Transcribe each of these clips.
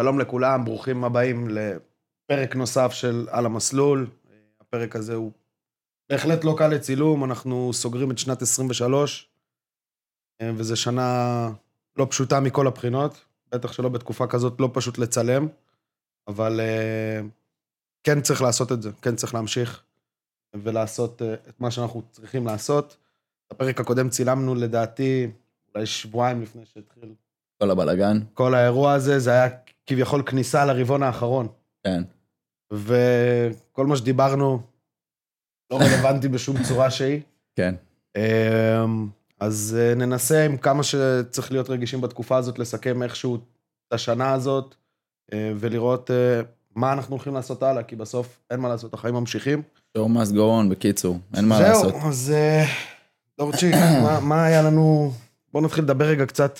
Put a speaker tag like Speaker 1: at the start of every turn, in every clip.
Speaker 1: שלום לכולם, ברוכים הבאים לפרק נוסף של על המסלול. הפרק הזה הוא בהחלט לא קל לצילום, אנחנו סוגרים את שנת 23, וזו שנה לא פשוטה מכל הבחינות, בטח שלא בתקופה כזאת לא פשוט לצלם, אבל אה, כן צריך לעשות את זה, כן צריך להמשיך ולעשות אה, את מה שאנחנו צריכים לעשות. בפרק הקודם צילמנו לדעתי אולי שבועיים לפני שהתחיל
Speaker 2: כל הבלגן.
Speaker 1: כל האירוע הזה, זה היה כביכול כניסה לרבעון האחרון.
Speaker 2: כן.
Speaker 1: וכל מה שדיברנו לא רלוונטי בשום צורה שהיא.
Speaker 2: כן.
Speaker 1: אמ, אז אה, ננסה עם כמה שצריך להיות רגישים בתקופה הזאת, לסכם איכשהו את השנה הזאת, אה, ולראות אה, מה אנחנו הולכים לעשות הלאה, כי בסוף אין מה לעשות, החיים ממשיכים.
Speaker 2: must go on, בקיצור, אין מה לעשות.
Speaker 1: זהו, אז דורצ'יק, מה, מה היה לנו... בואו נתחיל לדבר רגע קצת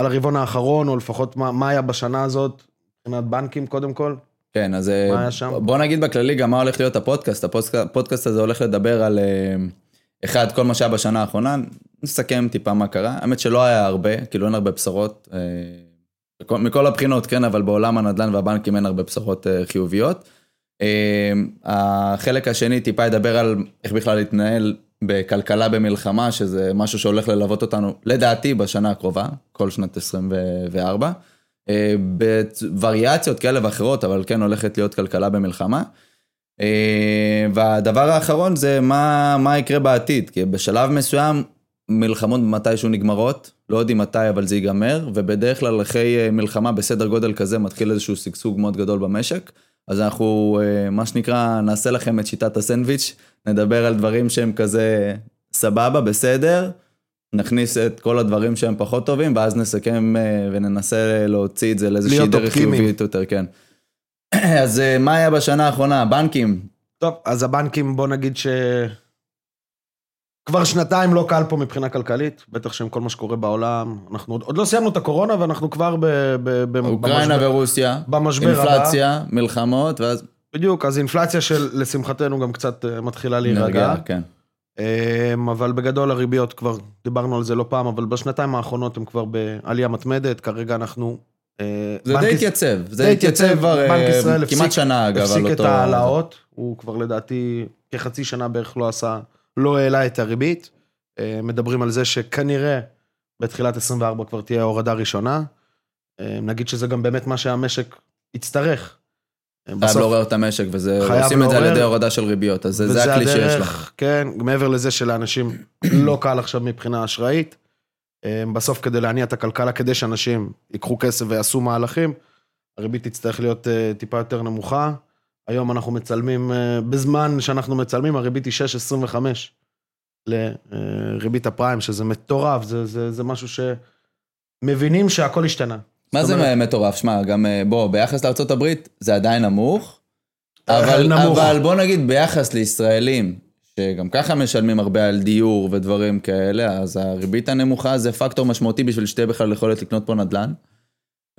Speaker 1: על הרבעון האחרון, או לפחות מה, מה היה בשנה הזאת, מבחינת בנקים קודם כל.
Speaker 2: כן, אז
Speaker 1: שם?
Speaker 2: בוא נגיד בכללי גם מה הולך להיות הפודקאסט. הפודקאסט, הפודקאסט הזה הולך לדבר על, אחד, כל מה שהיה בשנה האחרונה, נסכם טיפה מה קרה. האמת שלא היה הרבה, כאילו אין הרבה בשורות, מכל הבחינות, כן, אבל בעולם הנדל"ן והבנקים אין הרבה בשורות חיוביות. החלק השני טיפה ידבר על איך בכלל להתנהל בכלכלה במלחמה, שזה משהו שהולך ללוות אותנו, לדעתי, בשנה הקרובה, כל שנת 24. בווריאציות כאלה ואחרות, אבל כן הולכת להיות כלכלה במלחמה. והדבר האחרון זה מה, מה יקרה בעתיד, כי בשלב מסוים מלחמות מתישהו נגמרות, לא יודעים מתי אבל זה ייגמר, ובדרך כלל אחרי מלחמה בסדר גודל כזה מתחיל איזשהו שגשוג מאוד גדול במשק. אז אנחנו, מה שנקרא, נעשה לכם את שיטת הסנדוויץ', נדבר על דברים שהם כזה סבבה, בסדר, נכניס את כל הדברים שהם פחות טובים, ואז נסכם וננסה להוציא את זה לאיזושהי דרך חיובית יותר, כן. אז מה היה בשנה האחרונה? בנקים.
Speaker 1: טוב, אז הבנקים, בוא נגיד ש... כבר שנתיים לא קל פה מבחינה כלכלית, בטח שעם כל מה שקורה בעולם. אנחנו עוד, עוד לא סיימנו את הקורונה ואנחנו כבר ב... ב, ב
Speaker 2: אוקראינה
Speaker 1: במשבר,
Speaker 2: ורוסיה.
Speaker 1: במשבר
Speaker 2: אינפלציה,
Speaker 1: הבא.
Speaker 2: מלחמות, ואז...
Speaker 1: בדיוק, אז אינפלציה שלשמחתנו גם קצת מתחילה להירגע.
Speaker 2: כן.
Speaker 1: אבל בגדול הריביות כבר, דיברנו על זה לא פעם, אבל בשנתיים האחרונות הם כבר בעלייה מתמדת, כרגע אנחנו...
Speaker 2: זה די התייצב, זה התייצב כבר כמעט שנה אגב,
Speaker 1: הפסיק את ההעלאות, הוא כבר לדעתי כחצי שנה בערך לא עשה, לא העלה את הריבית. מדברים על זה שכנראה בתחילת 24 כבר תהיה הורדה ראשונה. נגיד שזה גם באמת מה שהמשק יצטרך.
Speaker 2: חייב לעורר את המשק, ועושים את זה על ידי הורדה של ריביות, אז זה הכלי שיש לך.
Speaker 1: כן, מעבר לזה שלאנשים לא קל עכשיו מבחינה אשראית. בסוף כדי להניע את הכלכלה, כדי שאנשים ייקחו כסף ויעשו מהלכים, הריבית תצטרך להיות טיפה יותר נמוכה. היום אנחנו מצלמים, בזמן שאנחנו מצלמים, הריבית היא 6.25 לריבית הפריים, שזה מטורף, זה, זה, זה משהו שמבינים שהכל השתנה.
Speaker 2: מה זה אומרת... מטורף? שמע, גם בוא, ביחס לארה"ב זה עדיין נמוך, אבל, נמוך. אבל בוא נגיד ביחס לישראלים, שגם ככה משלמים הרבה על דיור ודברים כאלה, אז הריבית הנמוכה זה פקטור משמעותי בשביל שתהיה בכלל יכולת לקנות פה נדל"ן.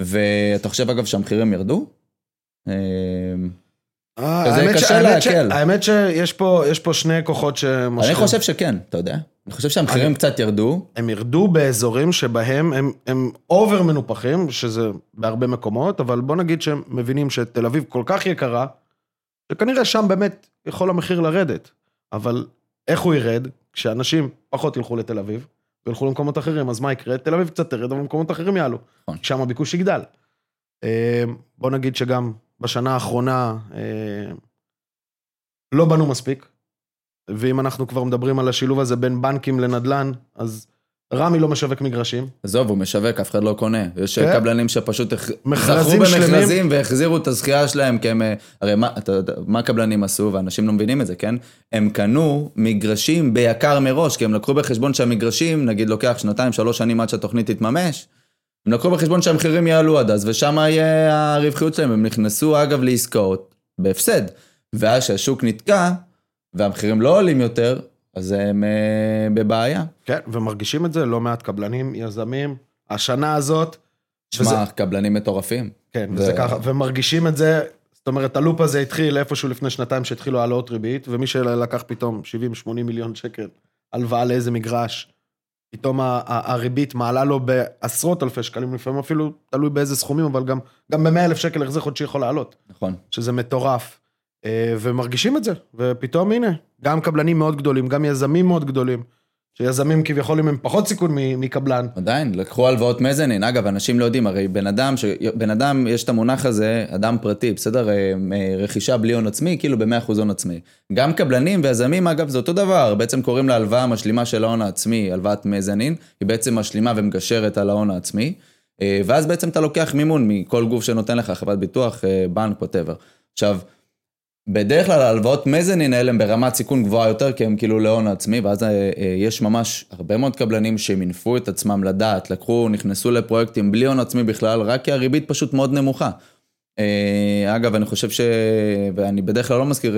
Speaker 2: ואתה חושב אגב שהמחירים ירדו? זה קשה להקל.
Speaker 1: האמת שיש פה, פה שני כוחות שמושכים.
Speaker 2: אני חושב שכן, אתה יודע. אני חושב שהמחירים קצת ירדו.
Speaker 1: הם ירדו באזורים שבהם הם, הם אובר מנופחים, שזה בהרבה מקומות, אבל בוא נגיד שהם מבינים שתל אביב כל כך יקרה, שכנראה שם באמת יכול המחיר לרדת. אבל איך הוא ירד? כשאנשים פחות ילכו לתל אביב, וילכו למקומות אחרים, אז מה יקרה? תל אביב קצת תרד, אבל מקומות אחרים יעלו.
Speaker 2: נכון.
Speaker 1: שם הביקוש יגדל. בוא נגיד שגם בשנה האחרונה לא בנו מספיק, ואם אנחנו כבר מדברים על השילוב הזה בין בנקים לנדל"ן, אז רמי לא משווק מגרשים.
Speaker 2: עזוב, הוא משווק, אף אחד לא קונה. יש כן? קבלנים שפשוט זכו במכרזים והחזירו את הזכייה שלהם, כי הם... הרי מה, אתה, מה הקבלנים עשו, ואנשים לא מבינים את זה, כן? הם קנו מגרשים ביקר מראש, כי הם לקחו בחשבון שהמגרשים, נגיד לוקח שנתיים, שלוש שנים עד שהתוכנית תתממש, הם לקחו בחשבון שהמחירים יעלו עד אז, ושם יהיה הרווחיות שלהם. הם נכנסו, אגב, לעסקאות בהפסד. ואז שהשוק נתקע, והמחירים לא עולים יותר, אז הם uh, בבעיה.
Speaker 1: כן, ומרגישים את זה לא מעט קבלנים, יזמים. השנה הזאת...
Speaker 2: שמע, וזה... קבלנים מטורפים.
Speaker 1: כן, ו... וזה ככה, ומרגישים את זה, זאת אומרת, הלופ הזה התחיל איפשהו לפני שנתיים שהתחילו העלאות ריבית, ומי שלקח פתאום 70-80 מיליון שקל הלוואה לאיזה מגרש, פתאום הריבית מעלה לו בעשרות אלפי שקלים, לפעמים אפילו תלוי באיזה סכומים, אבל גם, גם ב-100 אלף שקל החזר חודשי יכול לעלות,
Speaker 2: נכון.
Speaker 1: שזה מטורף. אה, ומרגישים את זה, ופתאום הנה, גם קבלנים מאוד גדולים, גם יזמים מאוד גדולים, שיזמים כביכול הם פחות סיכון מקבלן.
Speaker 2: עדיין, לקחו הלוואות מזנין. אגב, אנשים לא יודעים, הרי בן אדם, ש... בן אדם, יש את המונח הזה, אדם פרטי, בסדר? אה, רכישה בלי הון עצמי, כאילו ב-100% הון עצמי. גם קבלנים ויזמים, אגב, זה אותו דבר. בעצם קוראים לה הלוואה משלימה של ההון העצמי, הלוואת מזנין. היא בעצם משלימה ומגשרת על ההון העצמי. אה, ואז בעצם אתה לוקח מימון מכל גוף שנותן לך, חברת ביטוח, אה, בנק, ווטאבר. עכשיו, בדרך כלל ההלוואות מזנין האלה הם ברמת סיכון גבוהה יותר, כי הם כאילו להון עצמי, ואז אה, אה, יש ממש הרבה מאוד קבלנים שמינפו את עצמם לדעת, לקחו, נכנסו לפרויקטים בלי הון עצמי בכלל, רק כי הריבית פשוט מאוד נמוכה. אה, אגב, אני חושב ש... ואני בדרך כלל לא מזכיר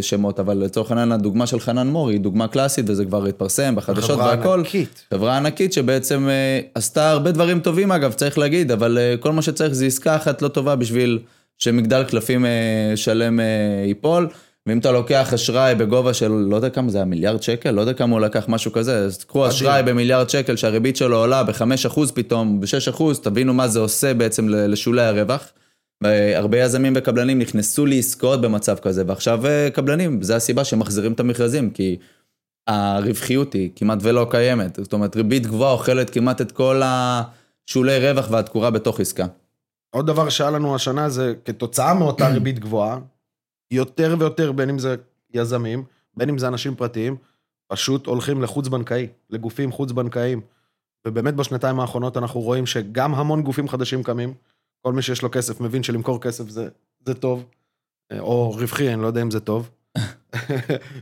Speaker 2: שמות, אבל לצורך העניין הדוגמה של חנן מור היא דוגמה קלאסית, וזה כבר התפרסם בחדשות
Speaker 1: חברה
Speaker 2: והכל.
Speaker 1: ענקית.
Speaker 2: חברה ענקית שבעצם עשתה הרבה דברים טובים אגב, צריך להגיד, אבל כל מה שצריך זה עסקה אחת לא טובה בשביל שמגדל קלפים אה, שלם אה, ייפול. ואם אתה לוקח אשראי בגובה של, לא יודע כמה זה היה, מיליארד שקל? לא יודע כמה הוא לקח, משהו כזה. אז קחו אשראי במיליארד שקל שהריבית שלו עולה ב-5% פתאום, ב-6%, תבינו מה זה עושה בעצם לשולי הרווח. הרבה יזמים וקבלנים נכנסו לעסקאות במצב כזה, ועכשיו אה, קבלנים, זה הסיבה שהם מחזירים את המכרזים, כי הרווחיות היא כמעט ולא קיימת. זאת אומרת, ריבית גבוהה אוכלת כמעט את כל השולי רווח והתקורה בתוך עסקה.
Speaker 1: עוד דבר שהיה לנו השנה זה כתוצאה מאותה ריבית גבוהה, יותר ויותר, בין אם זה יזמים, בין אם זה אנשים פרטיים, פשוט הולכים לחוץ-בנקאי, לגופים חוץ-בנקאיים. ובאמת בשנתיים האחרונות אנחנו רואים שגם המון גופים חדשים קמים, כל מי שיש לו כסף מבין שלמכור כסף זה, זה טוב, אה, או רווחי, אני לא יודע אם זה טוב.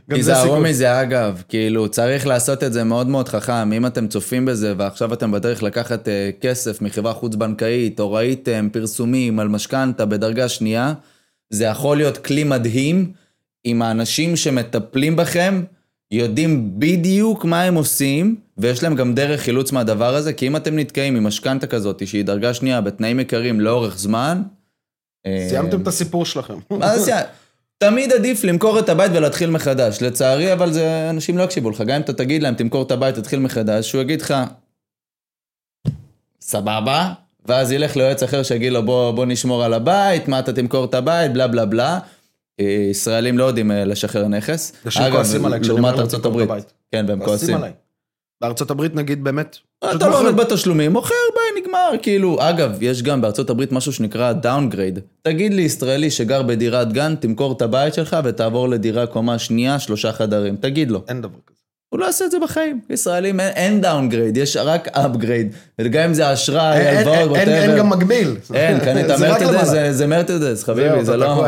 Speaker 2: תיזהרו. מזה אגב, כאילו צריך לעשות את זה מאוד מאוד חכם, אם אתם צופים בזה ועכשיו אתם בדרך לקחת אה, כסף מחברה חוץ בנקאית, או ראיתם פרסומים על משכנתה בדרגה שנייה, זה יכול להיות כלי מדהים אם האנשים שמטפלים בכם יודעים בדיוק מה הם עושים, ויש להם גם דרך חילוץ מהדבר הזה, כי אם אתם נתקעים עם משכנתה כזאת שהיא דרגה שנייה בתנאים יקרים לאורך זמן, אה,
Speaker 1: סיימתם את הסיפור שלכם.
Speaker 2: מה זה סיימת? תמיד עדיף למכור את הבית ולהתחיל מחדש. לצערי, אבל זה, אנשים לא יקשיבו לך. גם אם אתה תגיד להם, תמכור את הבית, תתחיל מחדש, שהוא יגיד לך, סבבה, ואז ילך ליועץ אחר שיגיד לו, בוא, בוא נשמור על הבית, מה אתה תמכור את הבית, בלה בלה בלה. אה, ישראלים לא יודעים אה, לשחרר נכס.
Speaker 1: אומר
Speaker 2: לעומת ארצות
Speaker 1: "תמכור את
Speaker 2: הברית.
Speaker 1: הבית".
Speaker 2: כן, והם
Speaker 1: כועסים. בארצות הברית נגיד באמת,
Speaker 2: אתה לא. עומד בתשלומים, מוכר, ביי, נגמר. כאילו, אגב, יש גם בארצות הברית משהו שנקרא downgrade. תגיד לי, ישראלי שגר בדירת גן, תמכור את הבית שלך ותעבור לדירה קומה שנייה, שלושה חדרים. תגיד לו.
Speaker 1: אין דבר כזה.
Speaker 2: הוא לא יעשה את זה בחיים. ישראלים אין, אין downgrade, יש רק upgrade. וגם אם זה אשראי,
Speaker 1: אין- אין-
Speaker 2: הלוואות,
Speaker 1: אין- אין
Speaker 2: whatever.
Speaker 1: גם מקביל.
Speaker 2: אין, קנית
Speaker 1: למעלה.
Speaker 2: זה- זה מרצדס, חביבי, זה לא...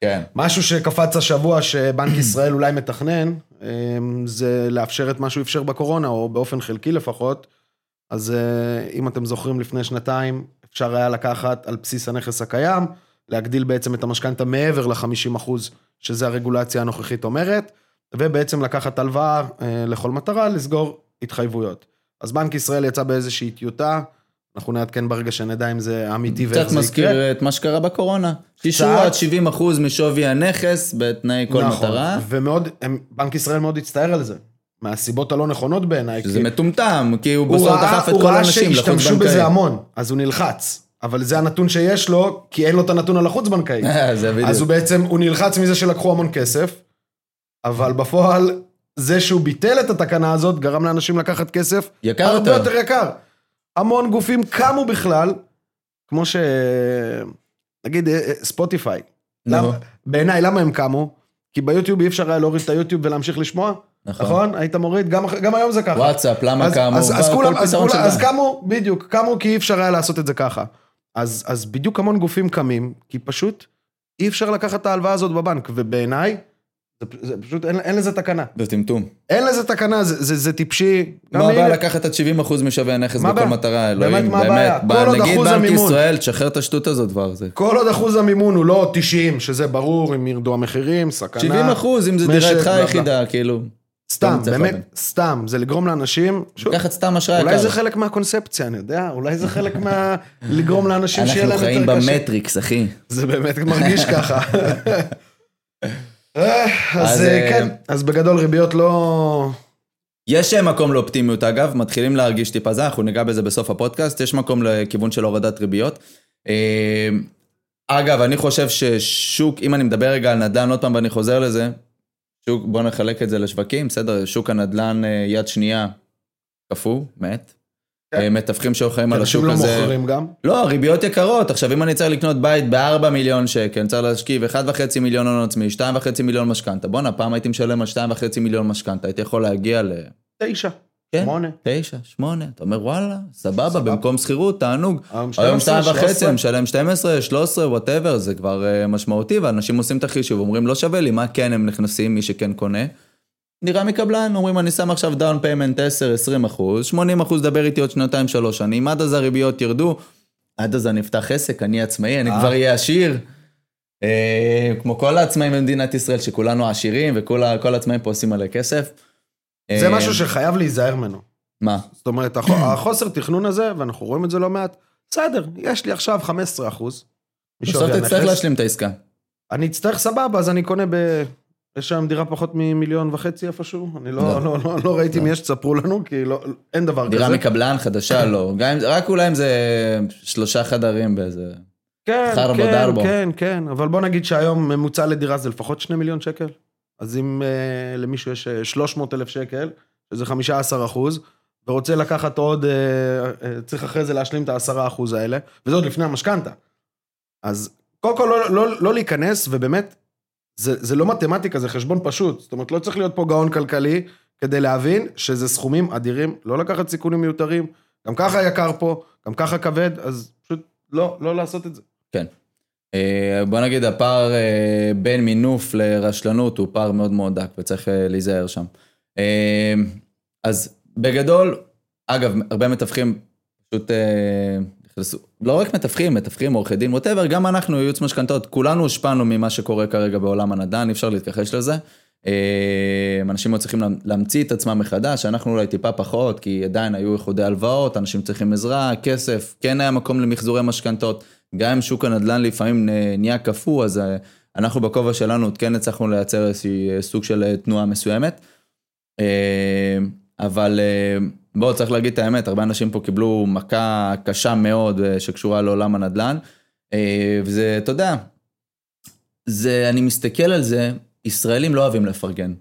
Speaker 2: כן.
Speaker 1: משהו שקפץ השבוע שבנק ישראל אולי מתכנן, אמ, זה לאפשר את מה שהוא אפשר בקורונה, או באופן חלקי לפחות. אז אה, אם אתם זוכרים, לפני שנתיים אפשר היה לקחת על בסיס הנכס הקיים, להגדיל בעצם את המשכנתה מעבר ל-50 אחוז, שזה הרגולציה הנוכחית אומרת, ובעצם לקחת הלוואה אה, לכל מטרה, לסגור התחייבויות. אז בנק ישראל יצא באיזושהי טיוטה, אנחנו נעדכן ברגע שנדע אם זה אמיתי ואיך
Speaker 2: קצת
Speaker 1: זה יקרה.
Speaker 2: מזכיר את מה שקרה בקורונה. אישרו
Speaker 1: קצת.
Speaker 2: עד 70 אחוז משווי הנכס בתנאי כל
Speaker 1: נכון,
Speaker 2: מטרה.
Speaker 1: ומאוד, הם, בנק ישראל מאוד הצטער על זה, מהסיבות הלא נכונות בעיניי.
Speaker 2: שזה
Speaker 1: כי
Speaker 2: מטומטם, כי הוא
Speaker 1: הוא
Speaker 2: בסוף
Speaker 1: ראה,
Speaker 2: דחף את
Speaker 1: הוא
Speaker 2: כל
Speaker 1: ראה
Speaker 2: האנשים לחוץ
Speaker 1: שהשתמשו בזה
Speaker 2: בנקאי.
Speaker 1: המון, אז הוא נלחץ. אבל זה הנתון שיש לו, כי אין לו את הנתון על החוץ בנקאי.
Speaker 2: זה בדיוק.
Speaker 1: אז הוא בעצם, הוא נלחץ מזה שלקחו המון כסף, אבל בפועל, זה שהוא ביטל את התקנה הזאת, גרם לאנשים לקחת כסף
Speaker 2: יקר
Speaker 1: הרבה
Speaker 2: יותר.
Speaker 1: יותר יקר. המון גופים קמו בכלל, כמו ש... נגיד אה, אה, ספוטיפיי. למה- בעיניי, למה הם קמו? כי ביוטיוב אי אפשר היה להוריד את היוטיוב ולהמשיך לשמוע,
Speaker 2: נכון.
Speaker 1: נכון? היית מוריד, גם, היום זה ככה.
Speaker 2: וואטסאפ, למה
Speaker 1: אז,
Speaker 2: קמו?
Speaker 1: אז, כולם, אז, כולם, אז. קמו, בדיוק, קמו כי אי אפשר היה לעשות את זה ככה. אז, אז בדיוק המון גופים קמים, כי פשוט אי אפשר לקחת את ההלוואה הזאת בבנק, ובעיניי, זה, זה פשוט, אין, אין לזה תקנה.
Speaker 2: זה טמטום.
Speaker 1: אין לזה תקנה, זה, זה, זה טיפשי.
Speaker 2: מה הבעיה לקחת עד 70 אחוז משווי הנכס בכל
Speaker 1: הבעיה?
Speaker 2: מטרה,
Speaker 1: באמת,
Speaker 2: אלוהים,
Speaker 1: מה הבעיה?
Speaker 2: באמת.
Speaker 1: כל עוד
Speaker 2: נגיד בנק
Speaker 1: המימון.
Speaker 2: ישראל, תשחרר את השטות הזאת כבר. זה-
Speaker 1: כל עוד אחוז המימון הוא לא 90, שזה ברור, אם ירדו המחירים, סכנה.
Speaker 2: 70 אחוז, אם זה דירתך. היחידה, כאילו.
Speaker 1: סתם,
Speaker 2: לא
Speaker 1: באמת. סתם, זה לגרום לאנשים,
Speaker 2: לקחת סתם אשראי
Speaker 1: אולי
Speaker 2: יקר.
Speaker 1: זה חלק מהקונספציה, אני יודע, אולי זה חלק מה... לגרום לאנשים שיהיה
Speaker 2: אנחנו
Speaker 1: להם
Speaker 2: חיים
Speaker 1: יותר קשה.
Speaker 2: במטריקס, אחי.
Speaker 1: זה באמת מרגיש ככה. אה, אז אה,
Speaker 2: אה,
Speaker 1: כן, אז בגדול ריביות לא...
Speaker 2: יש מקום לאופטימיות אגב, מתחילים להרגיש טיפה זה, אנחנו ניגע בזה בסוף הפודקאסט, יש מקום לכיוון של הורדת ריביות. אגב, אני חושב ששוק, אם אני מדבר רגע על נדל"ן עוד פעם ואני חוזר לזה, שוק, בוא נחלק את זה לשווקים, בסדר, שוק הנדל"ן יד שנייה קפוא, מת.
Speaker 1: כן.
Speaker 2: אה, מתווכים שאוחרים על השוק
Speaker 1: אנשים לא
Speaker 2: הזה.
Speaker 1: מוכרים גם.
Speaker 2: לא, ריביות יקרות. עכשיו, אם אני צריך לקנות בית ב-4 מיליון שקל, אני צריך להשכיב 1.5 מיליון הון עצמי, 2.5 מיליון משכנתה. בואנה, פעם הייתי משלם על 2.5 מיליון משכנתה, הייתי יכול להגיע ל...
Speaker 1: תשע,
Speaker 2: כן.
Speaker 1: שמונה.
Speaker 2: תשע, שמונה. אתה אומר, וואלה, סבבה. במקום שכירות, תענוג.
Speaker 1: היום
Speaker 2: היום
Speaker 1: 12,
Speaker 2: 2.5,
Speaker 1: 13.
Speaker 2: אני משלם 12, 13, וואטאבר, זה כבר אה, משמעותי, ואנשים עושים את החישוב, אומרים, לא שווה לי, מה כן הם נכנסים, מי שכן קונה. נראה מקבלן, אומרים, אני שם עכשיו down payment 10, 20 אחוז, 80 אחוז דבר איתי עוד שנתיים, שלוש שנים, עד אז הריביות ירדו, עד אז אני אפתח עסק, אני עצמאי, אני
Speaker 1: אה.
Speaker 2: כבר אהיה עשיר. אה, כמו כל העצמאים במדינת ישראל, שכולנו עשירים, וכל העצמאים פה עושים מלא כסף.
Speaker 1: זה
Speaker 2: אה,
Speaker 1: משהו שחייב להיזהר ממנו.
Speaker 2: מה?
Speaker 1: זאת אומרת, הח- החוסר תכנון הזה, ואנחנו רואים את זה לא מעט, בסדר, יש לי עכשיו 15 אחוז.
Speaker 2: בסוף תצטרך להשלים את העסקה.
Speaker 1: אני אצטרך סבבה, אז אני קונה ב... יש היום דירה פחות ממיליון וחצי איפשהו? אני לא,
Speaker 2: לא.
Speaker 1: לא, לא, לא ראיתי אם יש, תספרו לנו, כי לא, אין דבר כזה.
Speaker 2: דירה מקבלן חדשה, לא. גם רק אולי אם זה שלושה חדרים באיזה...
Speaker 1: כן, כן. כן, כן, אבל בוא נגיד שהיום ממוצע לדירה זה לפחות 2 מיליון שקל. אז אם אה, למישהו יש אה, 300 אלף שקל, שזה 15 אחוז, ורוצה לקחת עוד, אה, אה, צריך אחרי זה להשלים את ה-10 אחוז האלה, וזה עוד לפני המשכנתה. אז קודם כל לא, לא, לא להיכנס, ובאמת, זה, זה לא מתמטיקה, זה חשבון פשוט. זאת אומרת, לא צריך להיות פה גאון כלכלי כדי להבין שזה סכומים אדירים, לא לקחת סיכונים מיותרים, גם ככה יקר פה, גם ככה כבד, אז פשוט לא, לא לעשות את זה.
Speaker 2: כן. אה, בוא נגיד, הפער אה, בין מינוף לרשלנות הוא פער מאוד מאוד דק, וצריך אה, להיזהר שם. אז בגדול, אגב, הרבה מתווכים פשוט לא רק מתווכים, מתווכים, עורכי דין, ווטאבר, גם אנחנו, ייעוץ משכנתאות, כולנו הושפענו ממה שקורה כרגע בעולם הנדל"ן, אי אפשר להתכחש לזה. אה, אנשים עוד צריכים להמציא את עצמם מחדש, אנחנו אולי טיפה פחות, כי עדיין היו איחודי הלוואות, אנשים צריכים עזרה, כסף, כן היה מקום למחזורי משכנתאות. גם אם שוק הנדל"ן לפעמים נהיה קפוא, אז אה, אנחנו בכובע שלנו כן הצלחנו לייצר איזושהי אה, סוג של תנועה מסוימת. אבל בואו, צריך להגיד את האמת, הרבה אנשים פה קיבלו מכה קשה מאוד אה, שקשורה לעולם הנדל"ן. אה, וזה, אתה יודע, זה, אני מסתכל על זה, ישראלים לא אוהבים לפרגן.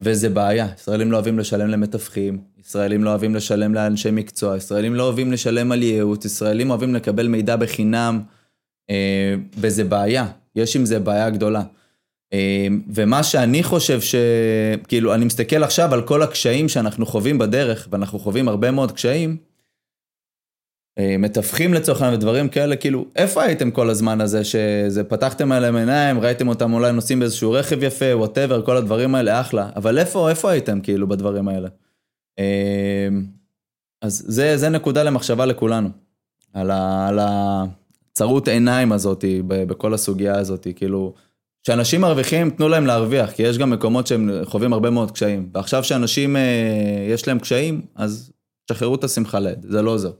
Speaker 2: וזה בעיה, ישראלים לא אוהבים לשלם למתווכים, ישראלים לא אוהבים לשלם לאנשי מקצוע, ישראלים לא אוהבים לשלם על ייעוץ, ישראלים אוהבים לקבל מידע בחינם, אה, וזה בעיה, יש עם זה בעיה גדולה. אה, ומה שאני חושב ש... כאילו, אני מסתכל עכשיו על כל הקשיים שאנחנו חווים בדרך, ואנחנו חווים הרבה מאוד קשיים, אה, מתווכים לצורך העניין ודברים כאלה, כאילו, איפה הייתם כל הזמן הזה, שזה פתחתם עליהם עיניים, ראיתם אותם אולי נוסעים באיזשהו רכב יפה, וואטאבר, כל הדברים האלה, אחלה, אבל איפה, איפה הייתם כאילו בדברים האלה? אה, אז זה, זה נקודה למחשבה לכולנו, על, ה, על הצרות עיניים הזאת, בכל הסוגיה הזאת, כאילו, כשאנשים מרוויחים, תנו להם להרוויח, כי יש גם מקומות שהם חווים הרבה מאוד קשיים, ועכשיו שאנשים, אה, יש להם קשיים, אז שחררו את השמחה לאיד, זה לא עוזר.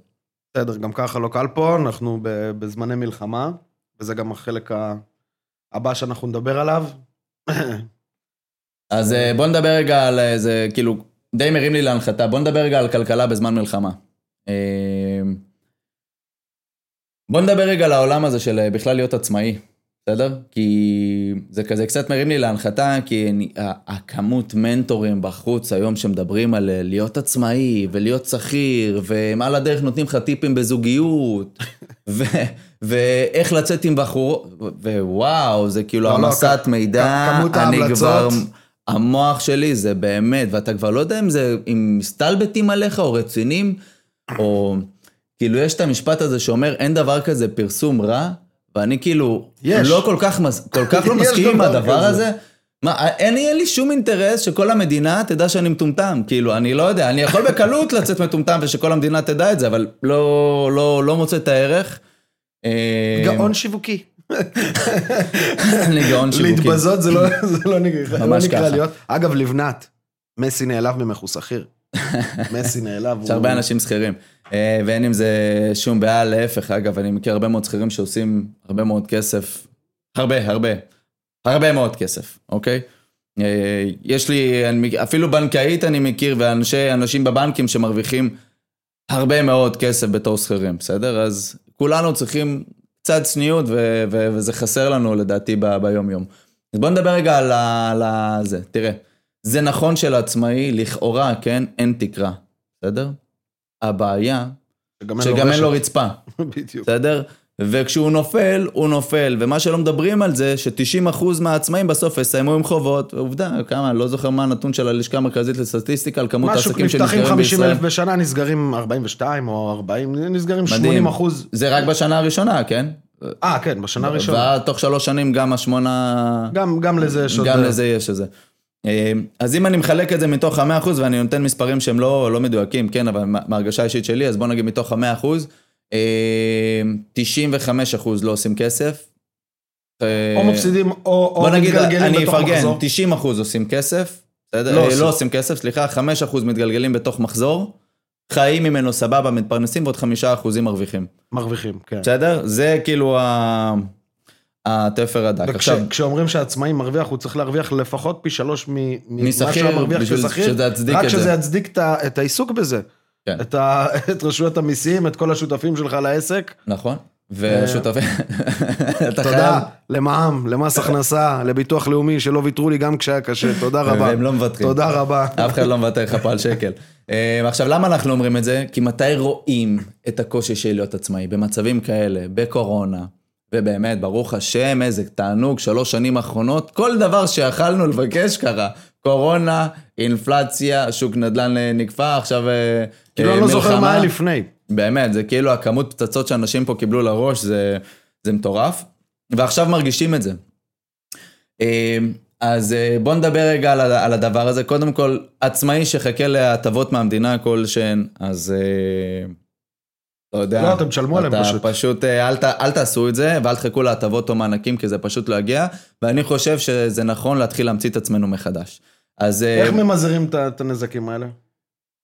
Speaker 1: בסדר, גם ככה לא קל פה, אנחנו בזמני מלחמה, וזה גם החלק הבא שאנחנו נדבר עליו.
Speaker 2: אז אה, בוא נדבר רגע על איזה, כאילו, די מרים לי להנחתה, בוא נדבר רגע על כלכלה בזמן מלחמה. אה, בוא נדבר רגע על העולם הזה של אה, בכלל להיות עצמאי, בסדר? כי זה כזה קצת מרים לי להנחתה, כי אני, הכמות מנטורים בחוץ היום שמדברים על אה, להיות עצמאי ולהיות שכיר, והם על הדרך נותנים לך טיפים בזוגיות, ו, ואיך לצאת עם בחור, ווואו, זה כאילו
Speaker 1: לא, לא,
Speaker 2: המסת
Speaker 1: כ-
Speaker 2: מידע,
Speaker 1: כמות
Speaker 2: אני
Speaker 1: ההמלצות.
Speaker 2: כבר... המוח שלי זה באמת, ואתה כבר לא יודע אם זה, אם מסתלבטים עליך או רציניים, או כאילו יש את המשפט הזה שאומר אין דבר כזה פרסום רע, ואני כאילו
Speaker 1: יש.
Speaker 2: לא כל כך, מס, כל כך לא מסכים עם
Speaker 1: דבר
Speaker 2: הדבר
Speaker 1: כזה.
Speaker 2: הזה. מה, אין אין לי שום אינטרס שכל המדינה תדע שאני מטומטם, כאילו, אני לא יודע, אני יכול בקלות לצאת מטומטם ושכל המדינה תדע את זה, אבל לא, לא, לא מוצא את הערך. אה,
Speaker 1: גאון שיווקי.
Speaker 2: אני גאון שיווקי.
Speaker 1: להתבזות זה לא זה לא נקרא לא נקרא
Speaker 2: ככה.
Speaker 1: להיות. אגב, לבנת, מסי נעלב ממך, הוא שכיר. מסי נעלב.
Speaker 2: יש הרבה אנשים שכירים, אה, ואין עם זה שום בעיה, להפך, אגב, אני מכיר הרבה מאוד שכירים שעושים הרבה מאוד כסף, הרבה, הרבה, הרבה מאוד כסף, אוקיי? אה, יש לי, אני- אפילו בנקאית אני מכיר, ואנשים בבנקים שמרוויחים הרבה מאוד כסף בתור שכירים, בסדר? אז כולנו צריכים קצת צניעות, ו- ו- וזה חסר לנו לדעתי ב- ביום-יום. אז בוא נדבר רגע על ה- על ה- זה. תראה, זה נכון שלעצמאי, לכאורה, כן, אין תקרה, בסדר? הבעיה,
Speaker 1: שגם
Speaker 2: שגם אין לו. רצפה.
Speaker 1: בדיוק.
Speaker 2: בסדר? וכשהוא נופל, הוא נופל. ומה שלא מדברים על זה, ש-90% מהעצמאים בסוף יסיימו עם חובות. עובדה, כמה, לא זוכר מה הנתון של הלשכה המרכזית לסטטיסטיקה על כמות
Speaker 1: משהו,
Speaker 2: העסקים
Speaker 1: נפתחים
Speaker 2: שנסגרים
Speaker 1: 50
Speaker 2: בישראל.
Speaker 1: אלף בשנה, נסגרים 42 או 40, נסגרים
Speaker 2: מדהים.
Speaker 1: 80 אחוז.
Speaker 2: זה רק בשנה הראשונה, כן?
Speaker 1: אה, כן, בשנה הראשונה.
Speaker 2: ועד תוך שלוש שנים גם השמונה...
Speaker 1: גם, גם לזה יש עוד...
Speaker 2: גם לזה יש איזה. אה, אז אם אני מחלק את זה מתוך ה-100% ואני נותן מספרים שהם לא, לא מדויקים, כן, אבל מה- מההרגשה האישית שלי, אז בוא נגיד מתוך ה-100%, אה, 95% לא עושים כסף. אה,
Speaker 1: או מפסידים, או, או
Speaker 2: בוא נגיד,
Speaker 1: מתגלגלים
Speaker 2: אני
Speaker 1: בתוך
Speaker 2: אפרגן,
Speaker 1: מחזור.
Speaker 2: 90% עושים כסף, בסדר?
Speaker 1: לא
Speaker 2: אה. לא עושים כסף, סליחה, 5% מתגלגלים בתוך מחזור, חיים ממנו סבבה, מתפרנסים, ועוד 5% מרוויחים.
Speaker 1: מרוויחים, כן.
Speaker 2: בסדר? זה כאילו ה... התפר הדק. עכשיו,
Speaker 1: וכשאומרים שהעצמאי מרוויח, הוא צריך להרוויח לפחות פי שלוש ממה שהוא מרוויח כשכיר, רק. שזה יצדיק את העיסוק בזה.
Speaker 2: כן.
Speaker 1: את ה- את רשויות המיסים, את כל השותפים שלך לעסק.
Speaker 2: נכון? ושותפים, אתה
Speaker 1: תודה למע"מ, למס הכנסה, לביטוח לאומי, שלא ויתרו לי גם כשהיה קשה. תודה רבה.
Speaker 2: והם לא מוותרים.
Speaker 1: תודה רבה.
Speaker 2: אף אחד לא מוותר לך פה על שקל. אה, עכשיו, למה אנחנו אומרים את זה? כי מתי רואים את הקושי של להיות עצמאי? במצבים כאלה, בקורונה, ובאמת, ברוך השם, איזה תענוג, שלוש שנים האחרונות, כל דבר שיכלנו לבקש קרה. קורונה, אינפלציה, שוק נדל"ן אה, נקפא, עכשיו אה,
Speaker 1: כאילו,
Speaker 2: אה,
Speaker 1: אני לא זוכר
Speaker 2: מלחמה.
Speaker 1: מה היה לפני.
Speaker 2: באמת, זה כאילו הכמות פצצות שאנשים פה קיבלו לראש, זה, זה מטורף. ועכשיו מרגישים את זה. אה, אז אה, בוא נדבר רגע על, על הדבר הזה. קודם כל, עצמאי שחכה להטבות מהמדינה כלשהן, אז אה, לא יודע.
Speaker 1: לא, אתם תשלמו עליהם פשוט.
Speaker 2: פשוט, אה, אל, ת, אל תעשו את זה, ואל תחכו להטבות או מענקים, כי זה פשוט לא יגיע. ואני חושב שזה נכון להתחיל להמציא את עצמנו מחדש. אז אה,
Speaker 1: איך ממזערים את הנזקים האלה?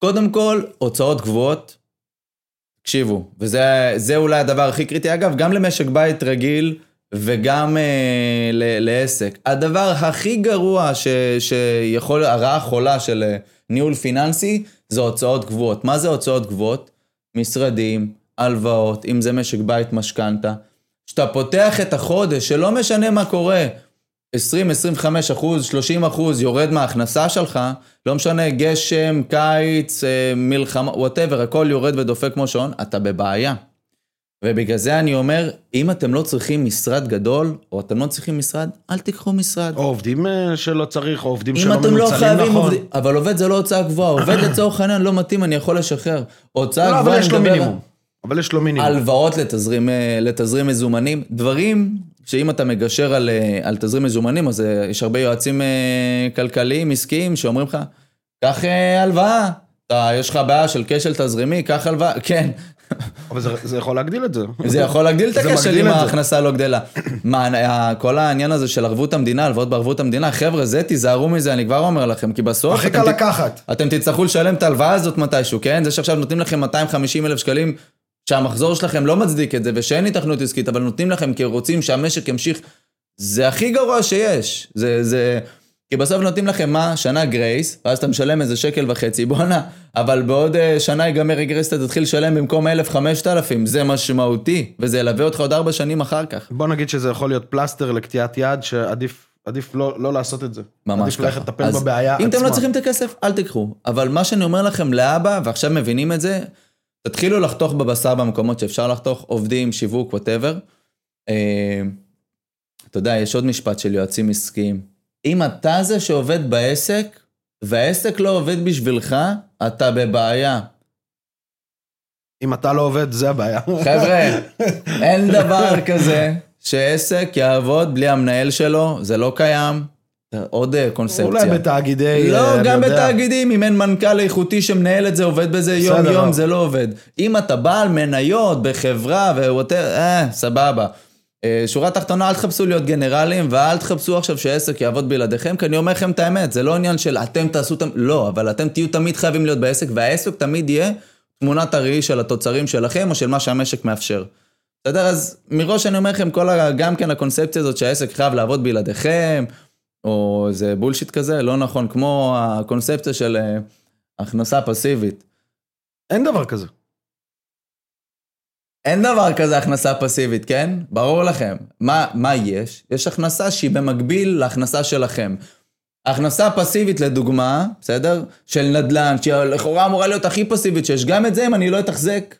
Speaker 2: קודם כל, הוצאות גבוהות, תקשיבו, וזה זה אולי הדבר הכי קריטי. אגב, גם למשק בית רגיל וגם אה, ל, לעסק. הדבר הכי גרוע ש, שיכול, הרעה חולה של אה, ניהול פיננסי, זה הוצאות גבוהות. מה זה הוצאות גבוהות? משרדים, הלוואות, אם זה משק בית, משכנתה. כשאתה פותח את החודש, שלא משנה מה קורה, 20, 25 אחוז, 30 אחוז יורד מההכנסה שלך, לא משנה, גשם, קיץ, אה, מלחמה, whatever, הכל יורד ודופק כמו שעון, אתה בבעיה. ובגלל זה אני אומר, אם אתם לא צריכים משרד גדול, או אתם לא צריכים משרד, אל תיקחו משרד.
Speaker 1: או עובדים אה, שלא צריך, או עובדים שלא
Speaker 2: לא
Speaker 1: מנוצלים
Speaker 2: חייבים
Speaker 1: נכון.
Speaker 2: עובדים, אבל עובד זה לא הוצאה גבוהה, עובד לצורך העניין לא מתאים, אני יכול לשחרר. הוצאה
Speaker 1: לא,
Speaker 2: גבוהה,
Speaker 1: אבל יש לו מינימום. אבל יש לו מינימום.
Speaker 2: הלוואות לתזרים, אה, לתזרים מזומנים, דברים שאם אתה מגשר על, אה, על תזרים מזומנים, אז אה, יש הרבה יועצים כלכליים, עסקיים, שאומרים לך, קח אה, הלוואה, אתה, יש לך בעיה של כשל תזרימי, קח הלוואה, כן,
Speaker 1: אבל זה- זה יכול להגדיל את זה.
Speaker 2: זה יכול להגדיל את הכשל אם. ההכנסה לא גדלה. מה, כל העניין הזה של ערבות המדינה, הלוואות בערבות המדינה, חבר'ה, זה תיזהרו מזה, אני כבר אומר לכם, כי בסוף...
Speaker 1: הכי קל לקחת.
Speaker 2: אתם תצטרכו לשלם את ההלוואה הזאת מתישהו, כן? זה שעכשיו נותנים לכם 250 אלף שקלים, שהמחזור שלכם לא מצדיק את זה, ושאין התכנות עסקית, אבל נותנים לכם כי רוצים שהמשק ימשיך, זה הכי גרוע שיש. זה, זה... כי בסוף נותנים לכם מה? שנה grace, ואז אתה משלם איזה שקל וחצי, בואנה, אבל בעוד אה, שנה ייגמר ה grace, אתה תתחיל לשלם במקום 1,000-5,000, זה משמעותי, וזה ילווה אותך עוד ארבע שנים אחר כך.
Speaker 1: בוא נגיד שזה יכול להיות פלסטר לקטיעת יד, שעדיף עדיף לא לא לעשות את זה.
Speaker 2: ממש
Speaker 1: עדיף
Speaker 2: ככה.
Speaker 1: ללכת לטפל בבעיה עצמה.
Speaker 2: אם אתם לא צריכים את הכסף, אל תיקחו. אבל מה שאני אומר לכם לאבא, ועכשיו מבינים את זה, תתחילו לחתוך בבשר במקומות שאפשר לחתוך, עובדים, שיווק, whatever. אתה יודע, יש עוד משפט של יועצים עסקיים. אם אתה זה שעובד בעסק, והעסק לא עובד בשבילך, אתה בבעיה.
Speaker 1: אם אתה לא עובד, זה הבעיה.
Speaker 2: חבר'ה, אין דבר כזה שעסק יעבוד בלי המנהל שלו, זה לא קיים. עוד אה, קונספציה.
Speaker 1: אולי בתאגידי...
Speaker 2: לא,
Speaker 1: אה, אני
Speaker 2: גם. בתאגידים, אם אין מנכ"ל איכותי שמנהל את זה, עובד בזה. יום-יום, זה לא עובד. אם אתה בעל מניות בחברה ווואטר, אה, סבבה. אה, שורה תחתונה, אל תחפשו להיות גנרלים, ואל תחפשו עכשיו שהעסק יעבוד בלעדיכם, כי אני אומר לכם את האמת, זה לא עניין של אתם תעשו את... לא, אבל אתם תהיו תמיד חייבים להיות בעסק, והעסק תמיד יהיה תמונת הראי של התוצרים שלכם, או של מה שהמשק מאפשר. בסדר? אז מראש אני אומר לכם, כל ה... גם כן הקונספציה הזאת שהעסק חייב לעבוד בלעדיכם, או איזה בולשיט כזה, לא נכון, כמו הקונספציה של אה, הכנסה פסיבית.
Speaker 1: אין דבר כזה.
Speaker 2: אין דבר כזה הכנסה פסיבית, כן? ברור לכם. מה, מה יש? יש הכנסה שהיא במקביל להכנסה שלכם. הכנסה פסיבית לדוגמה, בסדר? של נדל"ן, שלכאורה אמורה להיות הכי פסיבית שיש, גם את זה אם אני לא אתחזק,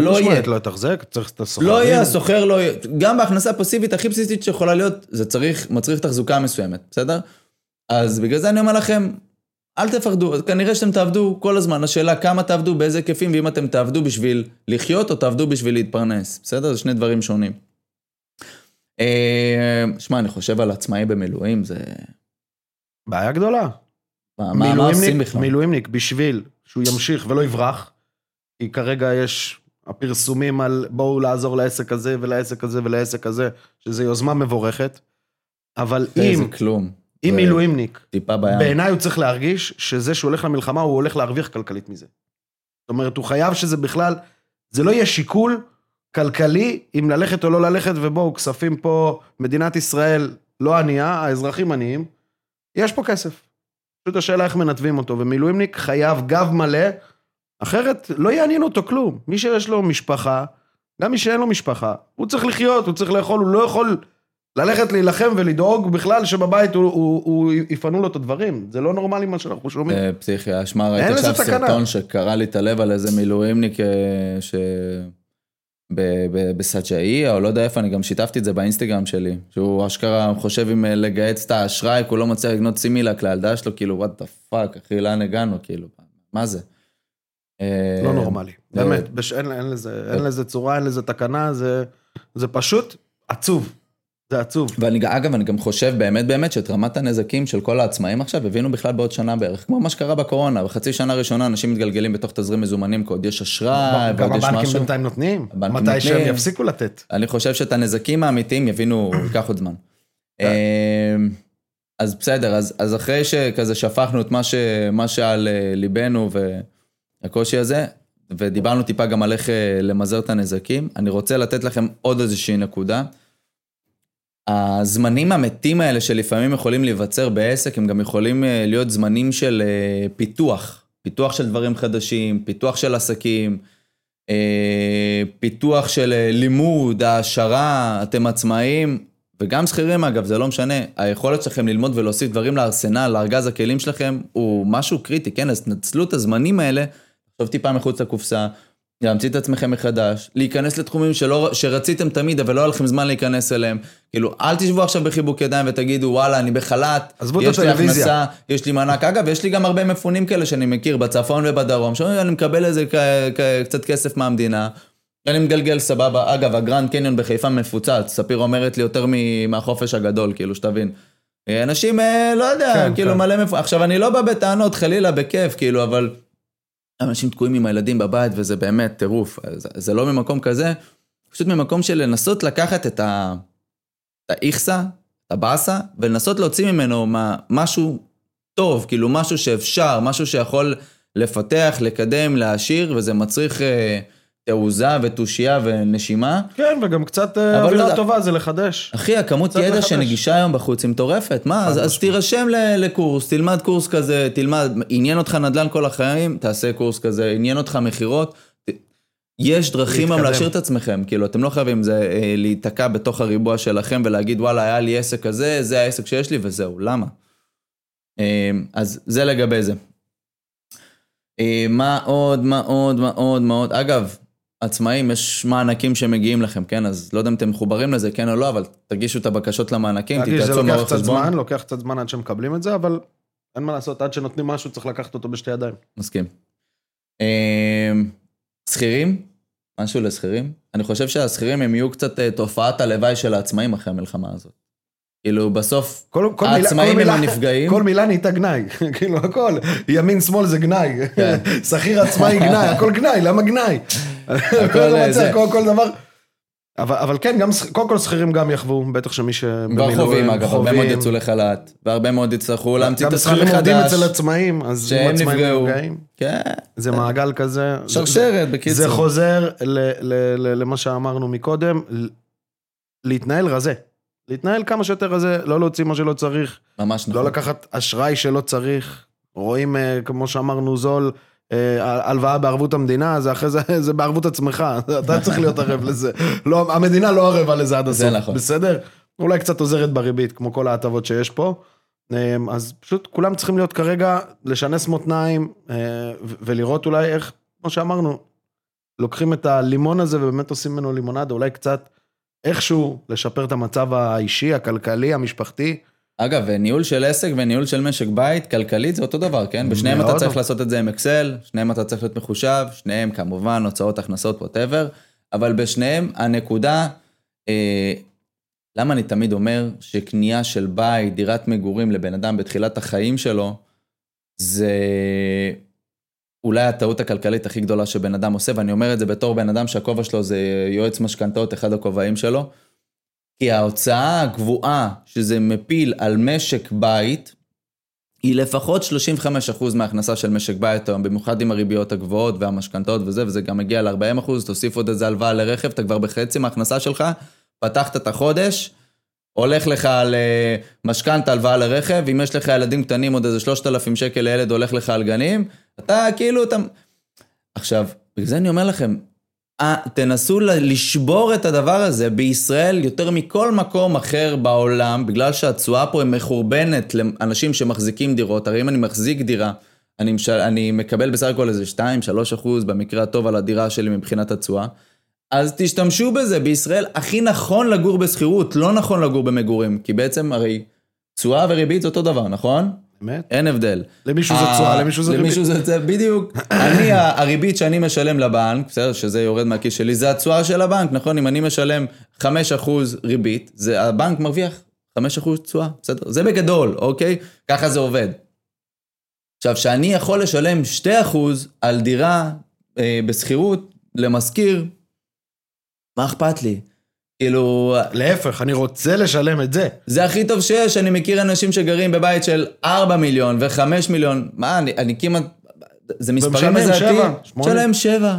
Speaker 2: לא יהיה.
Speaker 1: לא יתחזק, צריך את הסוחרים.
Speaker 2: לא יהיה, הסוחר לא יהיה. גם בהכנסה פסיבית הכי בסיסית שיכולה להיות, זה צריך, מצריך תחזוקה מסוימת, בסדר? אז בגלל זה אני אומר לכם, אל תפחדו, כנראה שאתם תעבדו כל הזמן, השאלה כמה תעבדו, באיזה היקפים, ואם אתם תעבדו בשביל לחיות או תעבדו בשביל להתפרנס, בסדר? זה שני דברים שונים. אה, שמע, אני חושב על עצמאי במילואים, זה...
Speaker 1: בעיה גדולה.
Speaker 2: מה, מה עושים בכלל?
Speaker 1: מילואימניק, בשביל שהוא ימשיך ולא יברח, כי כרגע יש הפרסומים על בואו לעזור לעסק הזה ולעסק הזה ולעסק הזה, שזה יוזמה מבורכת, אבל אם...
Speaker 2: זה כלום.
Speaker 1: אם מילואימניק,
Speaker 2: טיפה בים.
Speaker 1: בעיניי הוא צריך להרגיש שזה שהוא הולך למלחמה, הוא הולך להרוויח כלכלית מזה. זאת אומרת, הוא חייב שזה בכלל, זה לא יהיה שיקול כלכלי אם ללכת או לא ללכת, ובואו, כספים פה, מדינת ישראל לא ענייה, האזרחים עניים, יש פה כסף. פשוט השאלה איך מנתבים אותו, ומילואימניק חייב גב מלא, אחרת לא יעניין אותו כלום. מי שיש לו משפחה, גם מי שאין לו משפחה, הוא צריך לחיות, הוא צריך לאכול, הוא לא יכול ללכת להילחם ולדאוג בכלל שבבית הוא, הוא, הוא יפנו לו את הדברים. זה לא נורמלי מה שאנחנו שומעים.
Speaker 2: אה, פסיכי, אשמה,
Speaker 1: אין
Speaker 2: ראיתי עכשיו. סרטון שקרע לי את הלב על איזה מילואימניק אה, ש... בסג'איה, או לא יודע איפה, אני גם שיתפתי את זה באינסטגרם שלי, שהוא אשכרה חושב אם אה, לגהץ את האשראי, כי הוא לא מצליח לקנות סימילק לילדה שלו, כאילו, what the fuck, אחי, לאן הגענו, כאילו, מה זה? אה,
Speaker 1: לא נורמלי.
Speaker 2: זה-
Speaker 1: באמת. אין, לזה, צורה, אין לזה תקנה, זה, פשוט עצוב. זה עצוב.
Speaker 2: ואני, אגב, אני גם חושב באמת באמת שאת רמת הנזקים של כל העצמאים עכשיו הבינו בכלל בעוד שנה בערך, כמו מה שקרה בקורונה, בחצי שנה ראשונה אנשים מתגלגלים בתוך תזרים מזומנים, כי עוד יש אשראי,
Speaker 1: גם
Speaker 2: ועוד יש
Speaker 1: הבנקים
Speaker 2: משהו.
Speaker 1: בינתיים נותנים.
Speaker 2: הבנקים
Speaker 1: מתי שהם. יפסיקו לתת.
Speaker 2: אני חושב שאת הנזקים האמיתיים יבינו, ייקח עוד זמן. אמ, אז בסדר, אז, אז אחרי שכזה שפכנו את מה, ש, מה שעל אה, ליבנו והקושי הזה, ודיברנו טיפה גם על איך אה, למזער את הנזקים, אני רוצה לתת לכם עוד איזושהי נקודה. הזמנים המתים האלה שלפעמים יכולים להיווצר בעסק, הם גם יכולים אה, להיות זמנים של אה, פיתוח. פיתוח של דברים חדשים, פיתוח של עסקים, פיתוח של לימוד, העשרה, אתם עצמאים, וגם שכירים אגב, זה לא משנה. היכולת שלכם ללמוד ולהוסיף דברים לארסנל, לארגז הכלים שלכם, הוא משהו קריטי, כן? אז תנצלו את הזמנים האלה, לחשוב טיפה מחוץ לקופסה, להמציא את עצמכם מחדש, להיכנס לתחומים שלא, שרציתם תמיד, אבל לא היה לכם זמן להיכנס אליהם. כאילו, אל תשבו עכשיו בחיבוק ידיים ותגידו, וואלה, אני בחל"ת, יש לי
Speaker 1: הטלוויזיה."
Speaker 2: הכנסה, יש לי מענק. אגב, יש לי גם הרבה מפונים כאלה שאני מכיר בצפון ובדרום, שאומרים, אני מקבל איזה כ- כ- קצת כסף מהמדינה, אני מגלגל סבבה. אגב, הגרנד קניון בחיפה מפוצץ, ספיר אומרת לי יותר מהחופש הגדול, כאילו, שתבין. אנשים, אה, לא יודע,
Speaker 1: כן,
Speaker 2: כאילו
Speaker 1: כן.
Speaker 2: מלא מפ... עכשיו, אני לא בא בטענות, חלילה, בכיף, כאילו, אבל אנשים תקועים עם הילדים בבית, וזה באמת טירוף. זה, זה לא ממקום כזה, פשוט ממקום של לנסות לקחת את האיכסה, את הבאסה, ולנסות להוציא ממנו מה, משהו טוב, כאילו משהו שאפשר, משהו שיכול לפתח, לקדם, להעשיר, וזה מצריך אה, תעוזה ותושייה ונשימה.
Speaker 1: כן, וגם קצת
Speaker 2: אבל
Speaker 1: אווירה
Speaker 2: לא-
Speaker 1: טובה זה לחדש.
Speaker 2: אחי, הכמות ידע
Speaker 1: לחדש.
Speaker 2: שנגישה היום בחוץ היא מטורפת. מה, אז, אז. תירשם לקורס, תלמד קורס כזה, תלמד, עניין אותך נדל"ן כל החיים, תעשה קורס כזה, עניין אותך מכירות. יש דרכים היום
Speaker 1: להתקדם.
Speaker 2: להשאיר את עצמכם, כאילו, אתם לא חייבים זה אה, להיתקע בתוך הריבוע שלכם ולהגיד, וואלה, היה לי עסק כזה, זה העסק שיש לי וזהו, למה? אה, אז זה לגבי זה. אה, מה עוד, מה עוד, מה עוד, מה עוד, אגב, עצמאים, יש מענקים שמגיעים לכם, כן? אז לא יודע אם אתם מחוברים לזה, כן או לא, אבל תגישו את הבקשות למענקים,
Speaker 1: להגיד, זה
Speaker 2: תתייעצו עם
Speaker 1: לוקח קצת
Speaker 2: חשבון.
Speaker 1: זמן, לוקח קצת זמן עד שמקבלים את זה, אבל אין מה לעשות, עד שנותנים משהו צריך לקחת אותו בשתי ידיים.
Speaker 2: מסכים. אה, שכירים? משהו לשכירים? אני חושב שהשכירים הם יהיו קצת אה, תופעת הלוואי של העצמאים אחרי המלחמה הזאת. כאילו, בסוף,
Speaker 1: כל, כל
Speaker 2: העצמאים
Speaker 1: כל
Speaker 2: הם
Speaker 1: מילה,
Speaker 2: הנפגעים.
Speaker 1: כל מילה נהייתה גנאי, כאילו הכל, ימין שמאל זה גנאי,
Speaker 2: כן.
Speaker 1: שכיר עצמאי גנאי, הכל גנאי, למה גנאי? כל, דבר. אבל, אבל כן, גם, קודם כל שכירים גם יחוו, בטח שמי שבמילואים
Speaker 2: חווים אגב, הרבה מאוד. יצאו לחל"ת, והרבה מאוד יצטרכו להמציא את
Speaker 1: גם
Speaker 2: עצמם
Speaker 1: שכירים עובדים
Speaker 2: מחדש.
Speaker 1: אצל עצמאים, אז אם עצמאים
Speaker 2: נפגעו.
Speaker 1: נפגעים,
Speaker 2: כן,
Speaker 1: זה מעגל כזה. זה-
Speaker 2: שרשרת, בקיצור.
Speaker 1: זה חוזר ל- ל- ל- למה שאמרנו מקודם, להתנהל רזה. להתנהל כמה שיותר הזה, לא להוציא מה שלא צריך,
Speaker 2: ממש נכון.
Speaker 1: לא לקחת אשראי שלא צריך. רואים, אה, כמו שאמרנו, זול, הלוואה בערבות המדינה, זה אחרי זה, זה בערבות עצמך, אתה צריך להיות ערב לזה. לא, המדינה לא ערבה לזה עד הסוף,
Speaker 2: נכון.
Speaker 1: בסדר? אולי קצת עוזרת בריבית, כמו כל ההטבות שיש פה. אה, אז פשוט כולם צריכים להיות כרגע, לשנס מותניים, אה, ולראות אולי איך, כמו שאמרנו, לוקחים את הלימון הזה ובאמת עושים ממנו לימונדה, אולי קצת איכשהו לשפר את המצב האישי, הכלכלי, המשפחתי.
Speaker 2: אגב, ניהול של עסק וניהול של משק בית, כלכלית זה אותו דבר, כן? בשניהם אתה. צריך לעשות את זה עם אקסל, שניהם אתה צריך להיות מחושב, שניהם כמובן הוצאות, הכנסות, ווטאבר, אבל בשניהם הנקודה, אה, למה אני תמיד אומר שקנייה של בית, דירת מגורים לבן אדם בתחילת החיים שלו, זה אולי הטעות הכלכלית הכי גדולה שבן אדם עושה, ואני אומר את זה בתור בן אדם שהכובע שלו זה יועץ משכנתאות, אחד הכובעים שלו. כי ההוצאה הקבועה שזה מפיל על משק בית, היא לפחות 35% מההכנסה של משק בית היום, במיוחד עם הריביות הגבוהות והמשכנתאות וזה, וזה גם מגיע ל-40%, תוסיף עוד איזה הלוואה לרכב, אתה כבר בחצי מההכנסה שלך, פתחת את החודש, הולך לך על אה, משכנתה, הלוואה לרכב, אם יש לך ילדים קטנים, עוד איזה 3,000 שקל לילד הולך לך על גנים, אתה כאילו, אתה... עכשיו, בגלל זה אני אומר לכם, תנסו ל- לשבור את הדבר הזה בישראל יותר מכל מקום אחר בעולם, בגלל שהתשואה פה היא מחורבנת לאנשים שמחזיקים דירות. הרי אם אני מחזיק דירה, אני, מש... אני מקבל בסך הכל איזה 2-3 אחוז במקרה הטוב על הדירה שלי מבחינת התשואה. אז תשתמשו בזה, בישראל הכי נכון לגור בשכירות, לא נכון לגור במגורים, כי בעצם הרי תשואה וריבית זה אותו דבר, נכון?
Speaker 1: באמת?
Speaker 2: אין הבדל.
Speaker 1: למישהו זה
Speaker 2: ה-
Speaker 1: תשואה, למישהו זה ריבית.
Speaker 2: למישהו זה, בדיוק. אני, הריבית שאני משלם לבנק, בסדר, שזה יורד מהכיס שלי, זה התשואה של הבנק, נכון? אם אני משלם 5% ריבית, זה הבנק מרוויח 5% תשואה, בסדר? זה בגדול, אוקיי? ככה זה עובד. עכשיו, שאני יכול לשלם 2% על דירה אה, בשכירות למשכיר, מה אכפת לי? כאילו,
Speaker 1: להפך, אני רוצה לשלם את זה.
Speaker 2: זה הכי טוב שיש, אני מכיר אנשים שגרים בבית של 4 מיליון ו-5 מיליון, מה, אני, אני כמעט, זה מספרים מזעתיים.
Speaker 1: שבע, שמונה.
Speaker 2: משלם 7.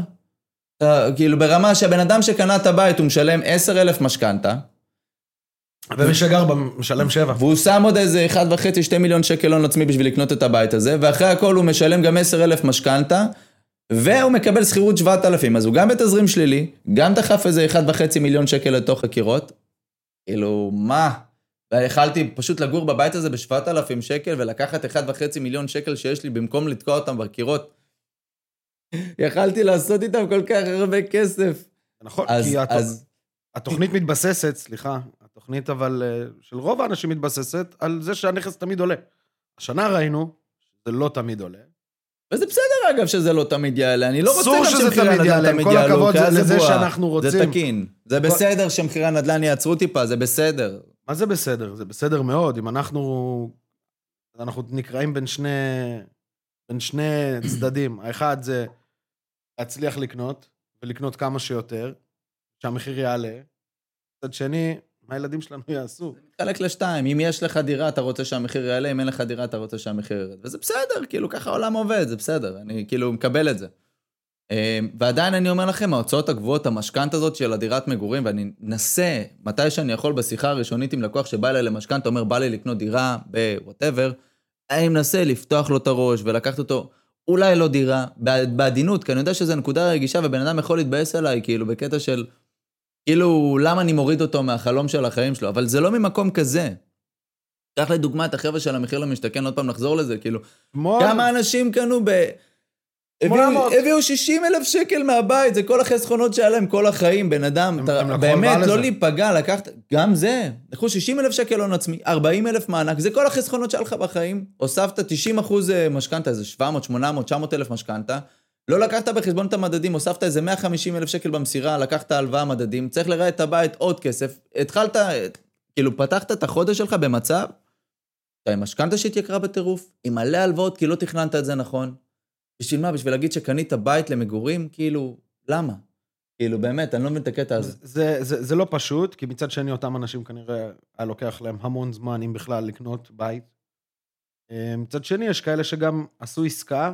Speaker 2: כאילו ברמה שהבן אדם שקנה את הבית הוא משלם 10,000 משכנתה,
Speaker 1: ומי שגר בה משלם שבע.
Speaker 2: והוא שם עוד איזה 1.5-2 מיליון שקל הון עצמי בשביל לקנות את הבית הזה, ואחרי הכל הוא משלם גם 10,000 משכנתה, והוא מקבל שכירות 7,000, אז הוא גם בתזרים שלילי, גם דחף איזה 1.5 מיליון שקל לתוך הקירות. כאילו, מה? ויכלתי פשוט לגור בבית הזה ב-7,000 שקל ולקחת 1.5 מיליון שקל שיש לי במקום לתקוע אותם בקירות. יכלתי לעשות איתם כל כך הרבה כסף.
Speaker 1: נכון,
Speaker 2: אז,
Speaker 1: כי הת-
Speaker 2: אז
Speaker 1: התוכנית מתבססת, סליחה, התוכנית אבל אה, של רוב האנשים מתבססת על זה שהנכס תמיד עולה. השנה ראינו שזה לא תמיד עולה.
Speaker 2: וזה בסדר אגב שזה לא תמיד יעלה, אני לא רוצה גם שמחירי הנדל"ן תמיד יעלו, כי
Speaker 1: זה
Speaker 2: אז
Speaker 1: לזה
Speaker 2: בועה. זה. תקין, זה בסדר שמחירי הנדל"ן יעצרו טיפה, זה בסדר.
Speaker 1: מה זה בסדר? זה בסדר מאוד. אם אנחנו... אנחנו נקרעים בין שני... בין שני צדדים. האחד זה להצליח לקנות, ולקנות כמה שיותר, שהמחיר יעלה. מצד שני, מה הילדים שלנו יעשו?
Speaker 2: חלק לשתיים, אם יש לך דירה אתה רוצה שהמחיר יעלה, אם אין לך דירה אתה רוצה שהמחיר ירד. וזה בסדר, כאילו ככה העולם עובד, זה בסדר, אני כאילו מקבל את זה. אה, ועדיין אני אומר לכם, ההוצאות הגבוהות, המשכנתה הזאת של הדירת מגורים, ואני אנסה, מתי שאני יכול בשיחה הראשונית עם לקוח שבא אליי למשכנתה, אומר, בא לי לקנות דירה בוואטאבר, אני מנסה לפתוח לו את הראש ולקחת אותו, אולי לא דירה, בעד- בעדינות, כי אני יודע שזו נקודה רגישה ובן אדם יכול להתבאס עליי, כאילו, בקטע של, כאילו, למה אני מוריד אותו מהחלום של החיים שלו, אבל זה לא ממקום כזה. קח לדוגמה את החבר'ה של המחיר למשתכן, עוד פעם נחזור לזה, כאילו,
Speaker 1: כמו...
Speaker 2: כמה אנשים קנו ב... הביאו,
Speaker 1: 800.
Speaker 2: הביאו 60 אלף שקל מהבית, זה כל החסכונות שהיה להם כל החיים, בן אדם,
Speaker 1: הם-
Speaker 2: אתה,
Speaker 1: הם
Speaker 2: באמת, לא. להיפגע, לקחת, גם זה, לקחו 60 אלף שקל הון עצמי, 40 אלף מענק, זה כל החסכונות שהיה לך בחיים, הוספת 90 אחוז אה, משכנתה, איזה 700, 800, 900 אלף משכנתה, לא לקחת בחשבון את המדדים, הוספת איזה 150 אלף שקל במסירה, לקחת הלוואה מדדים, צריך לראה את הבית עוד כסף, התחלת, כאילו, פתחת את החודש שלך במצב, אתה עם משכנתה שהתייקרה בטירוף, עם מלא הלוואות כי לא תכננת את זה נכון. בשביל מה? בשביל להגיד שקנית בית למגורים? כאילו, למה? כאילו, באמת, אני לא מבין את הקטע הזה.
Speaker 1: זה, זה, זה לא פשוט, כי מצד שני אותם אנשים כנראה היה לוקח להם המון זמן, אם בכלל, לקנות בית. אה, מצד שני, יש כאלה שגם עשו עסקה,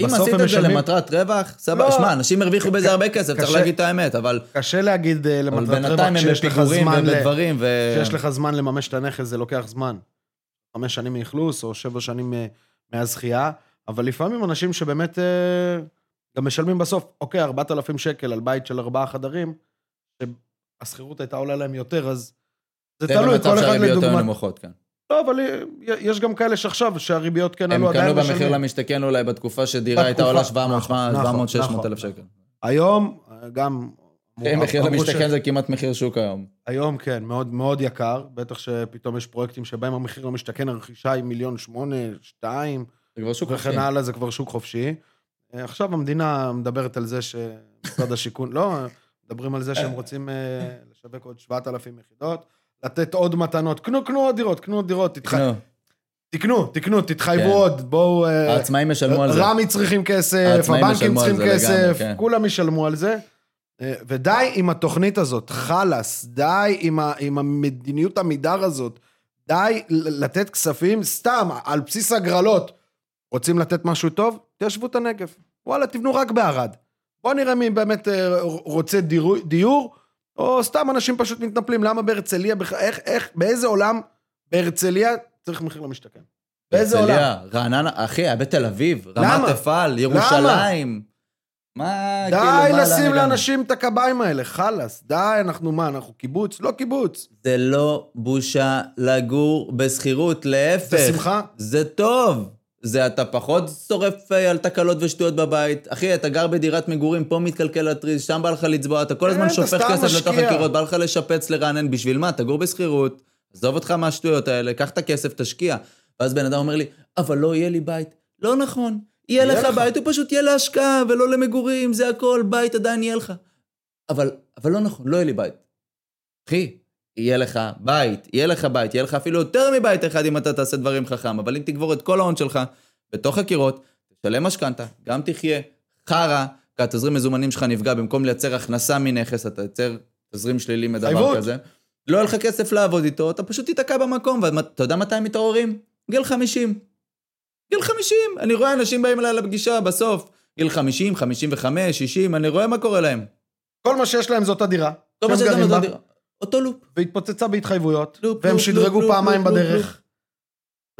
Speaker 2: אם עשית את זה. למטרת רווח, סבבה,
Speaker 1: לא.
Speaker 2: שמע, אנשים הרוויחו בזה הרבה כסף, צריך להגיד את האמת, אבל
Speaker 1: קשה להגיד אה,
Speaker 2: אבל
Speaker 1: למטרת רווח
Speaker 2: בינתיים הם
Speaker 1: כשיש לך זמן
Speaker 2: ובדברים, ו...
Speaker 1: כשיש לך זמן לממש את הנכס, זה לוקח זמן. חמש שנים מאכלוס, או שבע שנים אה, מהזכייה, אבל לפעמים אנשים שבאמת אה, גם משלמים בסוף, אוקיי, 4,000 שקל על בית של ארבעה חדרים, שהשכירות הייתה עולה להם יותר, אז זה
Speaker 2: זה
Speaker 1: תלוי,
Speaker 2: במצב
Speaker 1: כל אחד
Speaker 2: שהריביות היו
Speaker 1: לדוגמה.
Speaker 2: נמוכות, כן.
Speaker 1: לא, אבל יש גם כאלה שעכשיו, שהריביות כן
Speaker 2: הם
Speaker 1: עלו, עדיין
Speaker 2: קנו במחיר. למשתכן אולי בתקופה שדירה הייתה עולה 700,
Speaker 1: נכון, נכון,
Speaker 2: 700, 600
Speaker 1: נכון,
Speaker 2: אלף שקל.
Speaker 1: נכון. היום, אה, גם...
Speaker 2: אחי, מחיר למשתכן זה כמעט מחיר שוק היום.
Speaker 1: היום כן, מאוד מאוד יקר, בטח שפתאום יש פרויקטים שבהם המחיר למשתכן, הרכישה היא מיליון שמונה, שתיים,
Speaker 2: זה כבר שוק חופשי.
Speaker 1: וכן הלאה, זה כבר שוק חופשי. אה, עכשיו המדינה מדברת על זה שמשרד השיכון, לא, מדברים על זה שהם רוצים אה, לשווק עוד 7,000 יחידות, לתת עוד מתנות, קנו, קנו עוד דירות, קנו עוד דירות, תתח...
Speaker 2: נו,
Speaker 1: תקנו, תקנו, תתחייבו
Speaker 2: כן.
Speaker 1: עוד, בואו... אה,
Speaker 2: העצמאים ישלמו על זה.
Speaker 1: רמי צריכים כסף, הבנקים צריכים כסף,
Speaker 2: כן.
Speaker 1: כולם ישלמו על זה. אה, ודי עם התוכנית הזאת, חלאס, די עם, ה, עם המדיניות עמידר הזאת, די לתת כספים סתם, על בסיס הגרלות. רוצים לתת משהו טוב? תיישבו את הנגב. וואלה, תבנו רק בערד. בואו נראה מי באמת אה, רוצה דיור, דיור, או סתם אנשים פשוט מתנפלים. למה בהרצליה, בכ- איך, איך, באיזה עולם בהרצליה צריך מחיר למשתכן? באיזה עולם?
Speaker 2: הרצליה, רעננה, אחי, היה בתל אביב,
Speaker 1: למה?
Speaker 2: רמת אפעל, ירושלים. מה, כאילו, מה,
Speaker 1: די
Speaker 2: לאן
Speaker 1: לשים
Speaker 2: הגענו?
Speaker 1: לאנשים את הקביים האלה, חלאס, די, אנחנו מה, אנחנו קיבוץ? לא קיבוץ.
Speaker 2: זה לא בושה לגור בשכירות, להפך.
Speaker 1: זה שמחה?
Speaker 2: זה טוב. זה אתה פחות שורף אה, על תקלות ושטויות בבית. אחי, אתה גר בדירת מגורים, פה מתקלקל הטריז, שם בא לך לצבוע, אתה כל הזמן
Speaker 1: כן, אתה
Speaker 2: שופך כסף לתוך. הקירות, בא לך לשפץ, לרענן, בשביל מה? תגור בשכירות, עזוב אותך מהשטויות האלה, קח את הכסף, תשקיע. ואז בן אדם אומר לי, אבל לא יהיה לי בית. לא נכון. יהיה
Speaker 1: יהיה
Speaker 2: לך
Speaker 1: לך.
Speaker 2: בית, הוא פשוט יהיה להשקעה ולא למגורים, זה הכל, בית עדיין יהיה לך. אבל, אבל לא נכון, לא יהיה לי בית. אחי, יהיה לך בית, יהיה לך בית, יהיה לך אפילו יותר מבית אחד אם אתה תעשה דברים חכם, אבל אם תגבור את כל ההון שלך בתוך הקירות, תשלם משכנתה, גם תחיה חרא, כי התזרים מזומנים שלך נפגע, במקום לייצר הכנסה מנכס, אתה יוצר תזרים שלילי מדבר. כזה. לא יהיה לך כסף לעבוד איתו, אתה פשוט תיתקע במקום, ואתה יודע מתי הם מתעוררים? גיל 50. גיל 50, אני רואה אנשים באים אליי לפגישה בסוף, גיל 50, 55, 60, אני רואה מה קורה להם.
Speaker 1: כל מה שיש להם זה אותה דירה.
Speaker 2: לא מה שיש
Speaker 1: גרים
Speaker 2: לנו,
Speaker 1: בה,
Speaker 2: אותו- לופ.
Speaker 1: והתפוצצה בהתחייבויות,
Speaker 2: לופ,
Speaker 1: והם
Speaker 2: לופ,
Speaker 1: שדרגו
Speaker 2: לופ,
Speaker 1: פעמיים
Speaker 2: לופ,
Speaker 1: בדרך.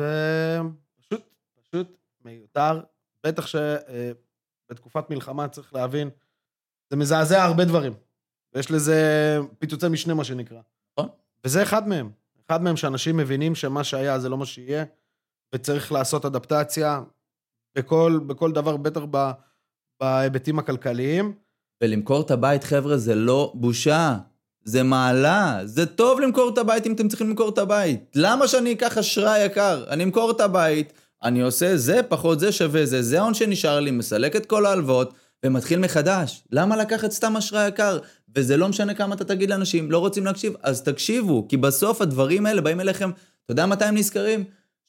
Speaker 1: ופשוט, פשוט מיותר. בטח שבתקופת מלחמה צריך להבין, זה מזעזע הרבה דברים. ויש לזה פיצוצי משנה, מה שנקרא.
Speaker 2: נכון.
Speaker 1: וזה אחד מהם. אחד מהם שאנשים מבינים שמה שהיה זה לא מה שיהיה, וצריך לעשות אדפטציה בכל, בכל דבר, בטח ב, בהיבטים הכלכליים.
Speaker 2: ולמכור את הבית, חבר'ה, זה לא בושה. זה מעלה. זה טוב למכור את הבית אם אתם צריכים למכור את הבית. למה שאני אקח אשראי יקר? אני אמכור את הבית, אני עושה זה, פחות זה שווה זה, זה ההון שנשאר לי, מסלק את כל ההלוואות, ומתחיל מחדש. למה לקחת סתם אשראי יקר? וזה לא משנה כמה אתה תגיד לאנשים, לא רוצים להקשיב, אז תקשיבו, כי בסוף הדברים האלה באים אליכם, אתה יודע מתי הם נזכרים?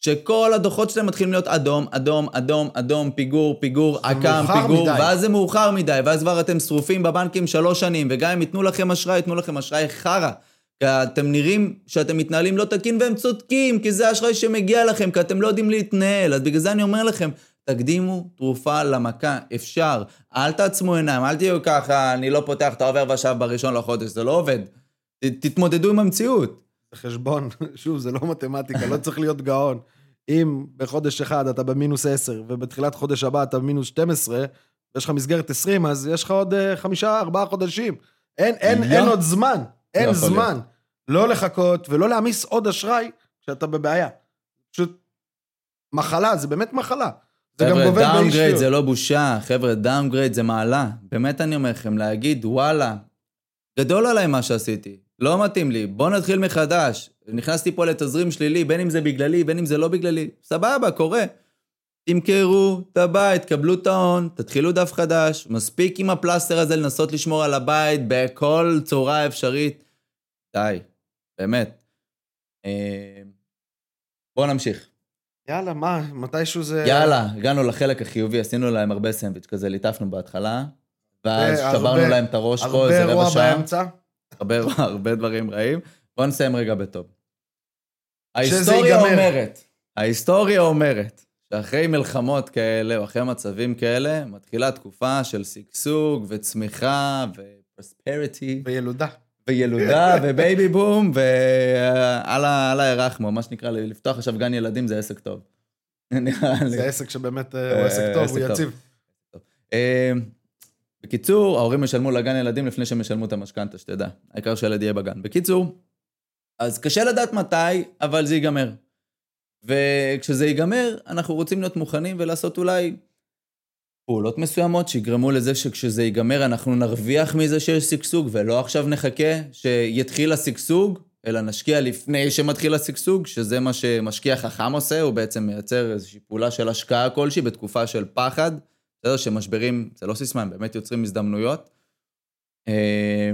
Speaker 2: שכל הדוחות שלהם מתחילים להיות אדום, אדום, אדום, אדום, פיגור, פיגור, עקם,
Speaker 1: מאוחר
Speaker 2: פיגור,
Speaker 1: מדי.
Speaker 2: ואז זה מאוחר מדי, ואז כבר אתם שרופים בבנקים שלוש שנים, וגם אם ייתנו לכם אשראי, ייתנו לכם אשראי חרא. כי אתם נראים שאתם מתנהלים לא תקין, והם צודקים, כי זה האשראי שמגיע לכם, כי אתם לא יודעים להתנהל. אז בגלל זה אני אומר לכם, תקדימו תרופה למכה, אפשר. אל תעצמו עיניים, אל תהיו ככה, אני לא פותח את העובר ושב בראשון לחודש, זה לא עובד. ת- תתמודדו עם המציאות.
Speaker 1: חשבון, שוב, זה לא מתמטיקה, לא צריך להיות גאון. אם בחודש אחד אתה במינוס 10, ובתחילת חודש הבא אתה במינוס 12, ויש לך מסגרת 20, אז יש לך עוד אה, חמישה, ארבעה חודשים. אין, אין. אין עוד זמן, אין זמן. לא לחכות ולא להעמיס עוד אשראי כשאתה בבעיה. פשוט מחלה, זה באמת מחלה. זה גם
Speaker 2: חבר'ה,
Speaker 1: גובל
Speaker 2: downgrade
Speaker 1: באישיות.
Speaker 2: זה לא בושה, חבר'ה, downgrade זה מעלה. באמת אני אומר לכם, להגיד, וואלה, גדול עליי מה שעשיתי, לא מתאים לי, בוא נתחיל מחדש. נכנסתי פה לתזרים שלילי, בין אם זה בגללי, בין אם זה לא בגללי, סבבה, קורה. תמכרו את הבית, קבלו את ההון, תתחילו דף חדש, מספיק עם הפלסטר הזה לנסות לשמור על הבית בכל צורה אפשרית. די, באמת. אה, בואו נמשיך.
Speaker 1: יאללה, מה, מתישהו זה...
Speaker 2: יאללה, הגענו לחלק החיובי, עשינו להם הרבה סנדוויץ' כזה, ליטפנו בהתחלה, ואז
Speaker 1: הרבה-
Speaker 2: שברנו להם את הראש פה
Speaker 1: הרבה
Speaker 2: איזה
Speaker 1: אירוע
Speaker 2: רבע שעה,
Speaker 1: באמצע.
Speaker 2: הרבה אירוע, הרבה דברים רעים. בואו נסיים רגע בטוב. ההיסטוריה. אומרת, ההיסטוריה אומרת, שאחרי מלחמות כאלה, או אחרי מצבים כאלה, מתחילה תקופה של שגשוג וצמיחה ופרספריטי.
Speaker 1: וילודה.
Speaker 2: וילודה ובייבי בום, ואללה ירחמו, מה שנקרא, לפתוח עכשיו גן ילדים זה עסק טוב.
Speaker 1: זה עסק שבאמת אה, הוא עסק טוב,
Speaker 2: עסק
Speaker 1: הוא
Speaker 2: טוב.
Speaker 1: יציב.
Speaker 2: בקיצור, ההורים ישלמו לגן ילדים לפני שהם ישלמו את המשכנתה, שתדע. העיקר שהילד יהיה בגן. בקיצור, אז קשה לדעת מתי, אבל זה ייגמר. וכשזה ייגמר, אנחנו רוצים להיות מוכנים ולעשות אולי פעולות מסוימות שיגרמו לזה שכשזה ייגמר אנחנו נרוויח מזה שיש שגשוג, ולא עכשיו נחכה שיתחיל השגשוג, אלא נשקיע לפני שמתחיל השגשוג, שזה מה שמשקיע חכם עושה, הוא בעצם מייצר איזושהי פעולה של השקעה כלשהי בתקופה של פחד. בסדר שמשברים, זה לא סיסמה, הם באמת יוצרים הזדמנויות. אה,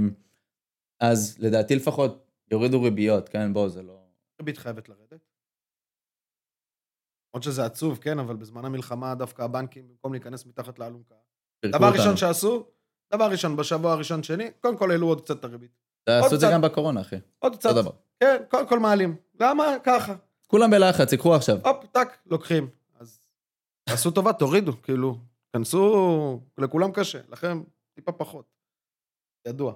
Speaker 2: אז לדעתי לפחות יורידו ריביות, כן? בואו, זה לא...
Speaker 1: ריבית חייבת לרדת. למרות שזה עצוב, כן, אבל בזמן המלחמה דווקא הבנקים, במקום להיכנס מתחת לאלונקה. דבר. ראשון שעשו, דבר ראשון, בשבוע הראשון שני, קודם כל העלו עוד קצת את הריבית.
Speaker 2: עשו את זה. גם בקורונה, אחי.
Speaker 1: עוד קצת. כן, קודם כל מעלים. למה? ככה.
Speaker 2: כולם בלחץ, ייקחו עכשיו.
Speaker 1: הופ, טאק, לוקחים. אז תעשו טובה, תורידו, כאילו. כנסו, לכולם קשה, לכם טיפה פחות. ידוע.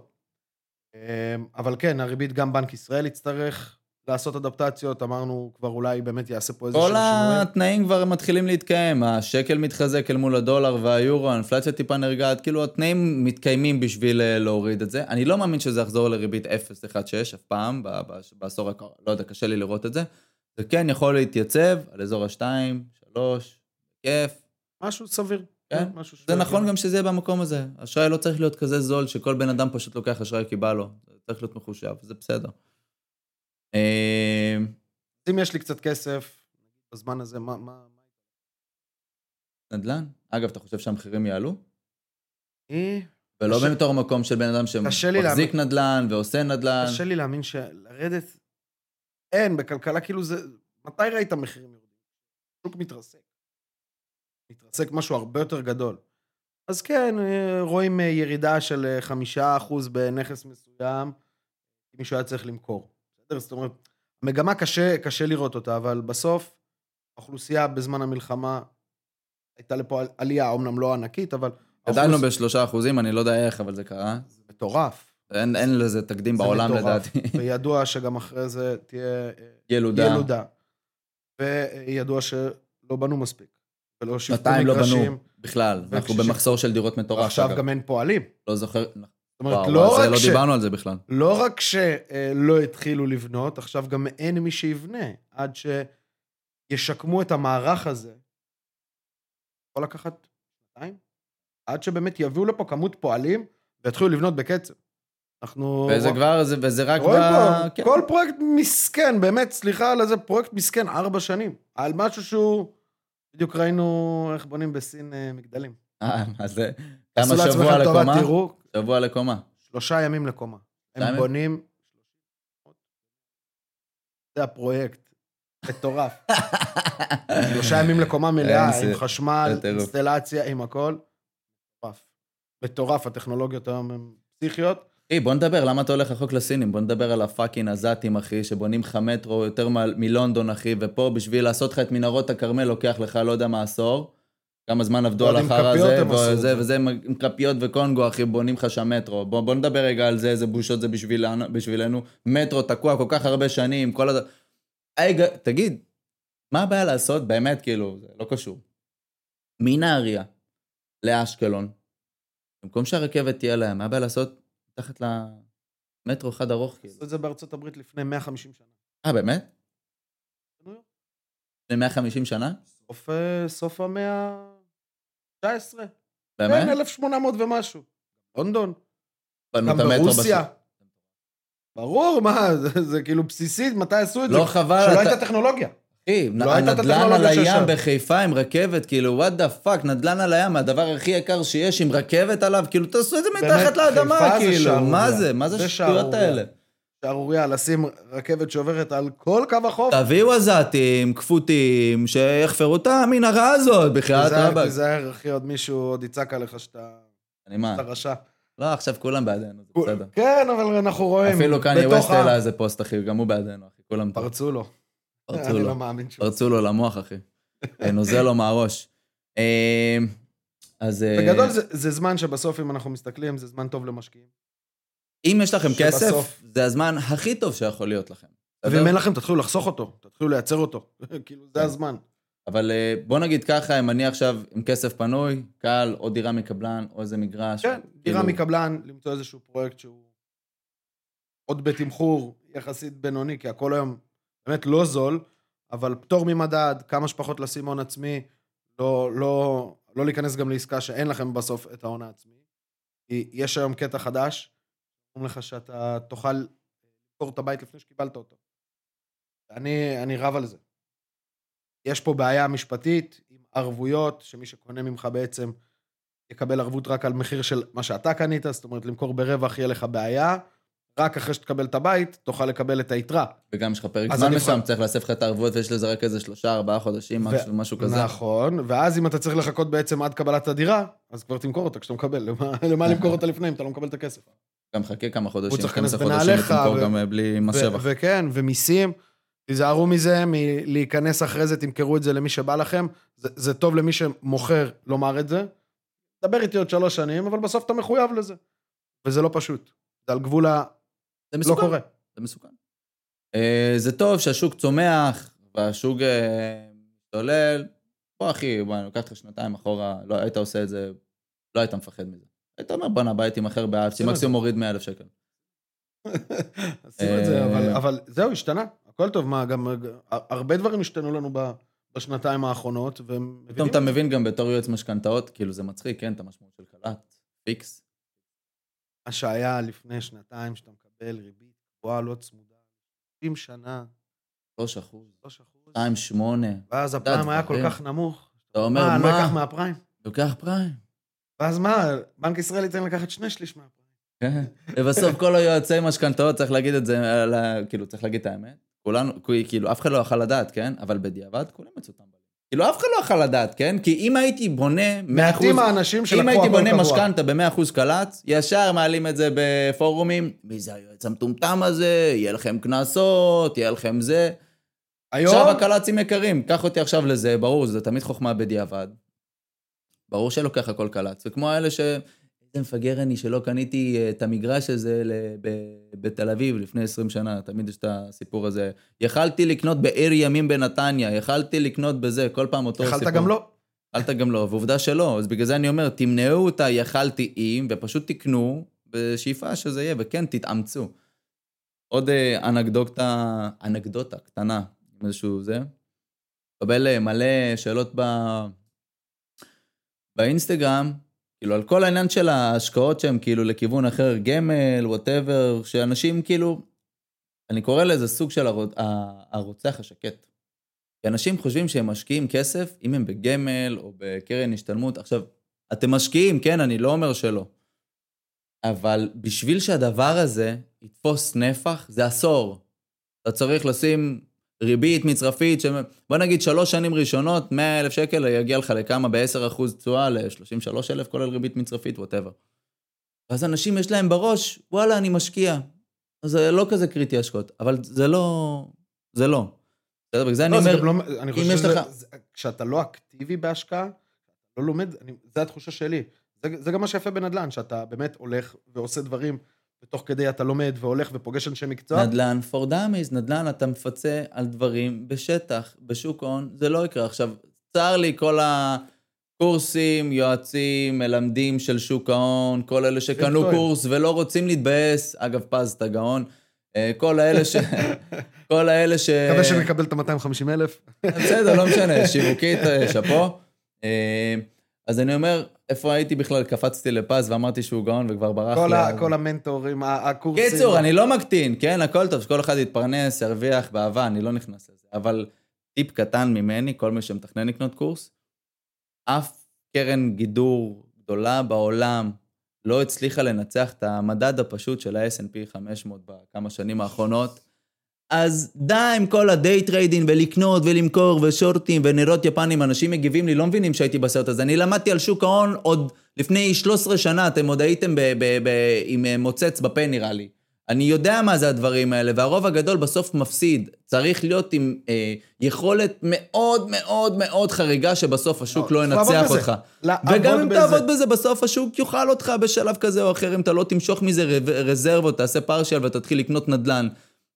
Speaker 1: אמ, אבל כן, הריבית, גם בנק ישראל יצטרך לעשות אדפטציות, אמרנו כבר אולי באמת יעשה פה איזה
Speaker 2: כל
Speaker 1: שינויים.
Speaker 2: התנאים כבר מתחילים להתקיים, השקל מתחזק אל מול הדולר והיורו, האינפלציה טיפה נרגעת, כאילו התנאים מתקיימים בשביל אה, להוריד את זה. אני לא מאמין שזה יחזור לריבית 0.16 אף פעם, בעשור הקרוב, לא יודע, קשה לי לראות את זה. זה כן יכול להתייצב על אזור ה-2, 3, כיף.
Speaker 1: משהו סביר.
Speaker 2: כן,
Speaker 1: משהו
Speaker 2: זה נכון. גם שזה יהיה במקום הזה. אשראי לא צריך להיות כזה זול שכל בן אדם פשוט לוקח אשראי כי בא לו. זה צריך להיות מחושב, זה בסדר. אה,
Speaker 1: אם יש לי קצת כסף, בזמן הזה, מה... מה...
Speaker 2: נדל"ן? אגב, אתה חושב שהמחירים יעלו?
Speaker 1: אני-
Speaker 2: ולא
Speaker 1: קשה-
Speaker 2: בתור מקום של בן אדם שמחזיק נדל"ן ועושה נדל"ן.
Speaker 1: קשה לי להאמין שלרדת... אין, בכלכלה כאילו זה... מתי ראית מחירים יורדים? שוק מתרסק. מתרסק משהו הרבה יותר גדול. אז כן, אה, רואים אה, ירידה של אה, חמישה אחוז בנכס מסוים, מישהו היה צריך למכור. בסדר? זאת אומרת, מגמה קשה, קשה לראות אותה, אבל בסוף, האוכלוסייה בזמן המלחמה, הייתה לפה על- עלייה, אמנם לא ענקית, אבל...
Speaker 2: גדלנו
Speaker 1: האוכלוס-
Speaker 2: בשלושה אחוזים, אני לא יודע איך, אבל זה קרה.
Speaker 1: זה מטורף.
Speaker 2: אין, אין לזה תקדים בעולם
Speaker 1: מטורף.
Speaker 2: לדעתי.
Speaker 1: וידוע שגם אחרי זה תהיה
Speaker 2: ילודה.
Speaker 1: ילודה. וידוע שלא בנו מספיק. ולא שיווקו
Speaker 2: שנתיים לא
Speaker 1: מגרשים.
Speaker 2: בנו בכלל. אנחנו במחסור של דירות מטורף.
Speaker 1: ועכשיו
Speaker 2: אגב.
Speaker 1: גם אין פועלים.
Speaker 2: לא זוכר.
Speaker 1: זאת אומרת,
Speaker 2: וואו,
Speaker 1: לא רק
Speaker 2: לא
Speaker 1: ש...
Speaker 2: דיברנו על זה בכלל.
Speaker 1: לא רק שלא התחילו לבנות, עכשיו גם אין מי שיבנה. עד שישקמו את המערך הזה. יכול לקחת שנתיים? עד שבאמת יביאו לפה כמות פועלים ויתחילו לבנות בקצב. אנחנו...
Speaker 2: וזה כבר, זה- וזה רק
Speaker 1: רואים
Speaker 2: ב...
Speaker 1: פה,
Speaker 2: כן.
Speaker 1: כל פרויקט מסכן, באמת, סליחה על איזה פרויקט מסכן, ארבע שנים. על משהו שהוא... בדיוק ראינו איך בונים בסין אה, מגדלים.
Speaker 2: אה, אז זה... כמה שבוע לקומה?
Speaker 1: תראו,
Speaker 2: שבוע לקומה.
Speaker 1: שלושה ימים לקומה. הם? בונים... זה הפרויקט. מטורף. שלושה ימים לקומה מלאה, עם חשמל. אינסטלציה, עם הכל. מטורף. מטורף, הטכנולוגיות היום הן פסיכיות.
Speaker 2: אחי, בוא נדבר, למה אתה הולך רחוק לסינים? בוא נדבר על הפאקינג עזתים, אחי, שבונים לך מטרו יותר מ- מלונדון, אחי, ופה בשביל לעשות לך את מנהרות הכרמל לוקח לך לא יודע מה עשור. כמה זמן עבדו על
Speaker 1: עם
Speaker 2: החרא הזה, וזה,
Speaker 1: זה.
Speaker 2: וזה עם כפיות וקונגו, אחי, בונים לך שם מטרו. בוא, בוא נדבר רגע על זה, איזה בושות זה בשבילנו, בשבילנו. מטרו תקוע כל כך הרבה שנים, כל הד... היי, תגיד, מה הבעיה לעשות? באמת, כאילו, זה לא קשור. מנהריה לאשקלון, במקום שהרכבת תהיה להם, מה הבעיה לעשות מתחת למטרו אחד ארוך, כאילו?
Speaker 1: עשו את זה בארצות הברית לפני 150 שנה.
Speaker 2: אה, באמת? לפני 150 שנה?
Speaker 1: סוף, אה, סוף המאה ה-19.
Speaker 2: באמת?
Speaker 1: כן, 1800 ומשהו. לונדון.
Speaker 2: בנו את המטרו
Speaker 1: ברוסיה. ברור, מה, זה, זה כאילו בסיסית, מתי עשו את זה?
Speaker 2: לא חבל,
Speaker 1: שלא
Speaker 2: אתה-
Speaker 1: הייתה טכנולוגיה.
Speaker 2: אחי,
Speaker 1: לא הייתה את
Speaker 2: הנדלן על
Speaker 1: הטכנולוגיה
Speaker 2: הים. בחיפה עם רכבת, כאילו, what the fuck, נדלן על הים, הדבר הכי יקר שיש עם רכבת עליו, כאילו, תעשו את זה
Speaker 1: באמת,
Speaker 2: מתחת לאדמה,
Speaker 1: חיפה זה
Speaker 2: כאילו,
Speaker 1: שערורייה.
Speaker 2: מה זה? מה זה
Speaker 1: זה
Speaker 2: השטויות. האלה?
Speaker 1: שערורייה, לשים רכבת שעוברת על כל קו החוף.
Speaker 2: תביאו עזתים, כפותים, שיחפרו את המנהרה הזאת, בחייאת
Speaker 1: תיזהר,
Speaker 2: רבאק.
Speaker 1: תיזהר, אחי, עוד מישהו עוד יצעק עליך שאתה
Speaker 2: אני מה?
Speaker 1: שאתה רשע.
Speaker 2: לא, עכשיו כולם בעדנו, זה בסדר.
Speaker 1: כן, אבל אנחנו רואים.
Speaker 2: אפילו קניה
Speaker 1: בתוך
Speaker 2: ווסט
Speaker 1: ה-
Speaker 2: העלה איזה פוסט, אחי, גם הוא בעדנו, אחי, כולם
Speaker 1: פרצו לו.
Speaker 2: פרצו לו.
Speaker 1: לא.
Speaker 2: פרצו לו למוח, אחי. נוזל לו מהראש. אה, אז... אה,
Speaker 1: בגדול זה, זה זמן שבסוף, אם אנחנו מסתכלים, זה זמן טוב למשקיעים.
Speaker 2: אם יש לכם כסף, זה הזמן הכי טוב שיכול להיות לכם.
Speaker 1: ואם אין לכם, תתחילו לחסוך אותו, תתחילו לייצר אותו. כאילו, זה
Speaker 2: כן.
Speaker 1: הזמן.
Speaker 2: אבל אה, בוא נגיד ככה, אם אני עכשיו עם כסף פנוי, קל, או דירה מקבלן, או איזה מגרש.
Speaker 1: כן, דירה
Speaker 2: כאילו,
Speaker 1: מקבלן, למצוא איזשהו פרויקט שהוא עוד בתמחור יחסית בינוני, כי הכל היום באמת לא זול, אבל פטור ממדד, כמה שפחות לשים הון עצמי, לא, לא, לא להיכנס גם לעסקה שאין לכם בסוף את ההון העצמי. כי יש היום קטע חדש, אומרים לך שאתה תוכל למכור את הבית לפני שקיבלת אותו. אני, אני רב על זה. יש פה בעיה משפטית עם ערבויות, שמי שקונה ממך בעצם יקבל ערבות רק על מחיר של מה שאתה קנית, זאת אומרת, למכור ברווח יהיה לך בעיה, רק אחרי שתקבל את הבית, תוכל לקבל את היתרה.
Speaker 2: וגם יש לך פרק זמן מסוים,
Speaker 1: יכול-
Speaker 2: צריך להסב לך את הערבויות, ויש לזה רק איזה שלושה, ארבעה חודשים,
Speaker 1: ו-
Speaker 2: משהו- כזה.
Speaker 1: נכון, ואז אם אתה צריך לחכות בעצם עד קבלת הדירה, אז כבר תמכור אותה כשאתה מקבל. למה, למה למכור אותה לפני אם אתה לא מקבל את הכסף?
Speaker 2: גם חכה כמה חודשים,
Speaker 1: צריך
Speaker 2: 12
Speaker 1: להיכנס
Speaker 2: חודשים,
Speaker 1: בנעליך,
Speaker 2: ותמכור
Speaker 1: ו-
Speaker 2: גם אה, בלי מס שבח.
Speaker 1: וכן, ומיסים. תיזהרו מזה, מלהיכנס אחרי זה, תמכרו את זה למי שבא לכם. זה, זה טוב למי שמוכר לומר את זה. דבר איתי עוד שלוש שנים, אבל בסוף אתה מחויב לזה. וזה לא פשוט. זה על גבול
Speaker 2: זה
Speaker 1: לא
Speaker 2: מסוכן.
Speaker 1: קורה.
Speaker 2: זה מסוכן. אה, זה טוב שהשוק צומח, והשוק אה, משתולל. בוא אחי, בוא, אני לוקח אותך שנתיים אחורה, לא היית עושה את זה, לא היית מפחד מזה. היית אומר, בואנה, באלף,
Speaker 1: עשינו את
Speaker 2: מקסימום מוריד 100 אלף שקל.
Speaker 1: עשינו את זה,
Speaker 2: אה,
Speaker 1: אבל, זהו, השתנה. הכל טוב, מה, גם הרבה דברים השתנו לנו בשנתיים האחרונות, והם
Speaker 2: פתאום אתה מבין גם בתור יועץ משכנתאות, כאילו זה מצחיק, כן, את המשמעות של קלט, פיקס.
Speaker 1: מה שהיה לפני שנתיים, שאתה מקבל ריבית גבוהה, לא צמודה, 70 שנה,
Speaker 2: 3 אחוז,
Speaker 1: 3 אחוז,
Speaker 2: 2, 8.
Speaker 1: ואז הפריים היה כל
Speaker 2: דברים.
Speaker 1: כך נמוך.
Speaker 2: אתה אומר,
Speaker 1: מה, אני
Speaker 2: מה?
Speaker 1: מהפריים?
Speaker 2: לוקח פריים.
Speaker 1: ואז מה, בנק ישראל ייתן לקחת שני שליש מהפריים.
Speaker 2: כן. ובסוף כל היועצי משכנתאות, צריך להגיד את זה, כאילו, צריך להגיד את האמת. כולנו, כאילו, אף אחד לא יכל לדעת, כן? אבל בדיעבד, כולם יצאו טמבלים. כאילו, אף אחד לא יכל לדעת, כן? כי אם הייתי בונה 100%...
Speaker 1: מעטים האנשים שלקחו
Speaker 2: אם
Speaker 1: הכל
Speaker 2: הייתי בונה
Speaker 1: קבוע.
Speaker 2: משכנתה ב-100% קלט, ישר מעלים את זה בפורומים, מי זה היועץ המטומטם הזה, יהיה לכם קנסות, יהיה לכם זה.
Speaker 1: היום,
Speaker 2: עכשיו הקלצים יקרים, קח אותי עכשיו לזה, ברור, זה תמיד חוכמה בדיעבד. ברור שלוקח הכל קלץ, וכמו האלה ש... איזה מפגר אני שלא קניתי אה, את המגרש הזה בתל אביב לפני 20 שנה, תמיד יש את הסיפור הזה. יכלתי לקנות בעיר ימים בנתניה, יכלתי לקנות בזה, כל פעם אותו סיפור.
Speaker 1: יכלת גם לא.
Speaker 2: יכלת גם לא, ועובדה שלא, אז בגלל זה אני אומר, תמנעו את היכלתי אם, ופשוט תקנו, בשאיפה שזה יהיה, וכן, תתאמצו. עוד אה, אנקדוטה, אנקדוטה קטנה, איזשהו זה. מקבל אה, מלא שאלות ב... באינסטגרם, כאילו על כל העניין של ההשקעות שהם כאילו לכיוון אחר, גמל, whatever, שאנשים כאילו, אני קורא לזה סוג של הרו- ה- הרוצח השקט. כי אנשים חושבים שהם משקיעים כסף, אם הם בגמל או בקרן השתלמות. עכשיו, אתם משקיעים, כן, אני לא אומר שלא. אבל בשביל שהדבר הזה יתפוס נפח, זה עשור. אתה צריך לשים ריבית מצרפית, ש... בוא נגיד שלוש שנים ראשונות, 100 אלף שקל יגיע לך לכמה? ב-10% תשואה, ל-33 אלף, כולל ריבית מצרפית, whatever. ואז אנשים יש להם בראש, וואלה, אני משקיע. אז זה לא כזה קריטי השקעות, אבל זה לא... זה לא. בסדר, בגלל זה אני
Speaker 1: לא,
Speaker 2: אומר,
Speaker 1: לא, אני
Speaker 2: אם
Speaker 1: חושב
Speaker 2: יש
Speaker 1: שזה,
Speaker 2: לך-
Speaker 1: כשאתה לא אקטיבי בהשקעה, לא לומד, אני, זה התחושה שלי. זה, זה גם מה שיפה בנדל"ן, שאתה באמת הולך ועושה דברים, ותוך כדי אתה לומד והולך ופוגש אנשי מקצוע.
Speaker 2: נדל"ן for dummies, נדל"ן אתה מפצה על דברים בשטח, בשוק ההון, זה לא יקרה. עכשיו, צר לי כל הקורסים, יועצים, מלמדים של שוק ההון, כל אלה שקנו. קורס ולא רוצים להתבאס, אגב, פז, אתה גאון. אה, כל האלה ש... כל האלה ש...
Speaker 1: מקווה שנקבל את ה-250 אלף.
Speaker 2: בסדר, לא משנה, שיווקית, אה, שאפו. אז אני אומר, איפה הייתי בכלל? קפצתי לפז ואמרתי שהוא גאון וכבר ברח
Speaker 1: כל,
Speaker 2: לי.
Speaker 1: ה, כל המנטורים, הקורסים.
Speaker 2: קיצור, אני לא מקטין, כן, הכל טוב, שכל אחד יתפרנס, ירוויח באהבה, אני לא נכנס לזה. אבל טיפ קטן ממני, כל מי שמתכנן לקנות קורס, אף קרן גידור גדולה בעולם לא הצליחה לנצח את המדד הפשוט של ה-S&P 500 בכמה שנים האחרונות. אז די עם כל ה day trading ולקנות ולמכור ושורטים ונרות יפנים, אנשים מגיבים לי, לא מבינים שהייתי בסרט הזה. אני למדתי על שוק ההון עוד לפני 13 שנה, אתם עוד הייתם ב- ב- ב- עם אה, מוצץ בפה נראה לי. אני יודע מה זה הדברים האלה, והרוב הגדול בסוף מפסיד. צריך להיות עם אה, יכולת מאוד מאוד מאוד חריגה, שבסוף השוק לא,
Speaker 1: לא
Speaker 2: ינצח. אותך. וגם אם
Speaker 1: בזה.
Speaker 2: תעבוד בזה, בסוף השוק יאכל אותך בשלב כזה או אחר, אם אתה לא תמשוך מזה רזרבות, תעשה פרשיאל ותתחיל לקנות נדל"ן.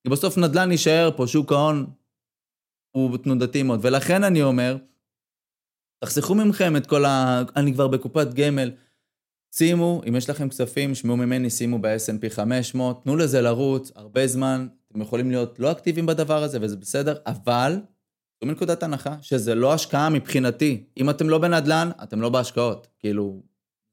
Speaker 2: כי בסוף נדל"ן יישאר פה, שוק ההון הוא תנודתי מאוד. ולכן אני אומר, תחסכו ממכם את כל ה... אני כבר בקופת גמל. שימו, אם יש לכם כספים, שמעו ממני, שימו ב-S&P 500, תנו לזה לרוץ הרבה זמן, אתם יכולים להיות לא אקטיביים בדבר הזה וזה בסדר, אבל, זו מנקודת הנחה שזה לא השקעה מבחינתי. אם אתם לא בנדל"ן, אתם לא בהשקעות. כאילו,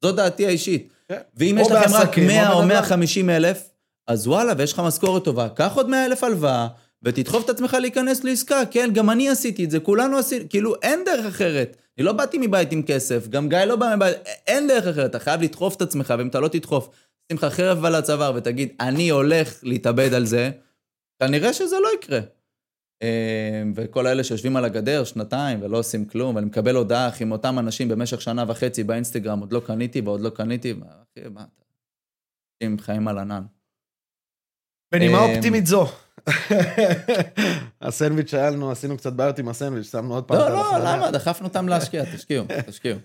Speaker 2: זו דעתי האישית.
Speaker 1: כן.
Speaker 2: ואם יש לכם רק
Speaker 1: בעסקים,
Speaker 2: 100
Speaker 1: או
Speaker 2: או
Speaker 1: בנדל"ן.
Speaker 2: 150 אלף, אז וואלה, ויש לך משכורת טובה, קח עוד 100 אלף הלוואה, ותדחוף את עצמך להיכנס לעסקה, כן, גם אני עשיתי את זה, כולנו עשינו, כאילו, אין דרך אחרת. אני לא באתי מבית עם כסף, גם גיא לא בא מבית, אין דרך אחרת, אתה חייב לדחוף את עצמך, ואם אתה לא תדחוף, שים לך חרב על הצוואר ותגיד, אני הולך להתאבד על זה, כנראה שזה לא יקרה. אה, וכל האלה שיושבים על הגדר שנתיים ולא עושים כלום, ואני מקבל הודעה, אחי, מאותם אנשים במשך שנה וחצי באינסטגרם, עוד לא קניתי ועוד לא קניתי, אחי, מה אתה... חיים על ענן.
Speaker 1: בנימה
Speaker 2: אמ,
Speaker 1: אופטימית זו. הסנדוויץ' שהיה לנו, עשינו קצת בעיות עם הסנדוויץ', שמנו עוד פעם
Speaker 2: לא, לא. למה? דחפנו אותם להשקיע, תשקיעו, תשקיעו.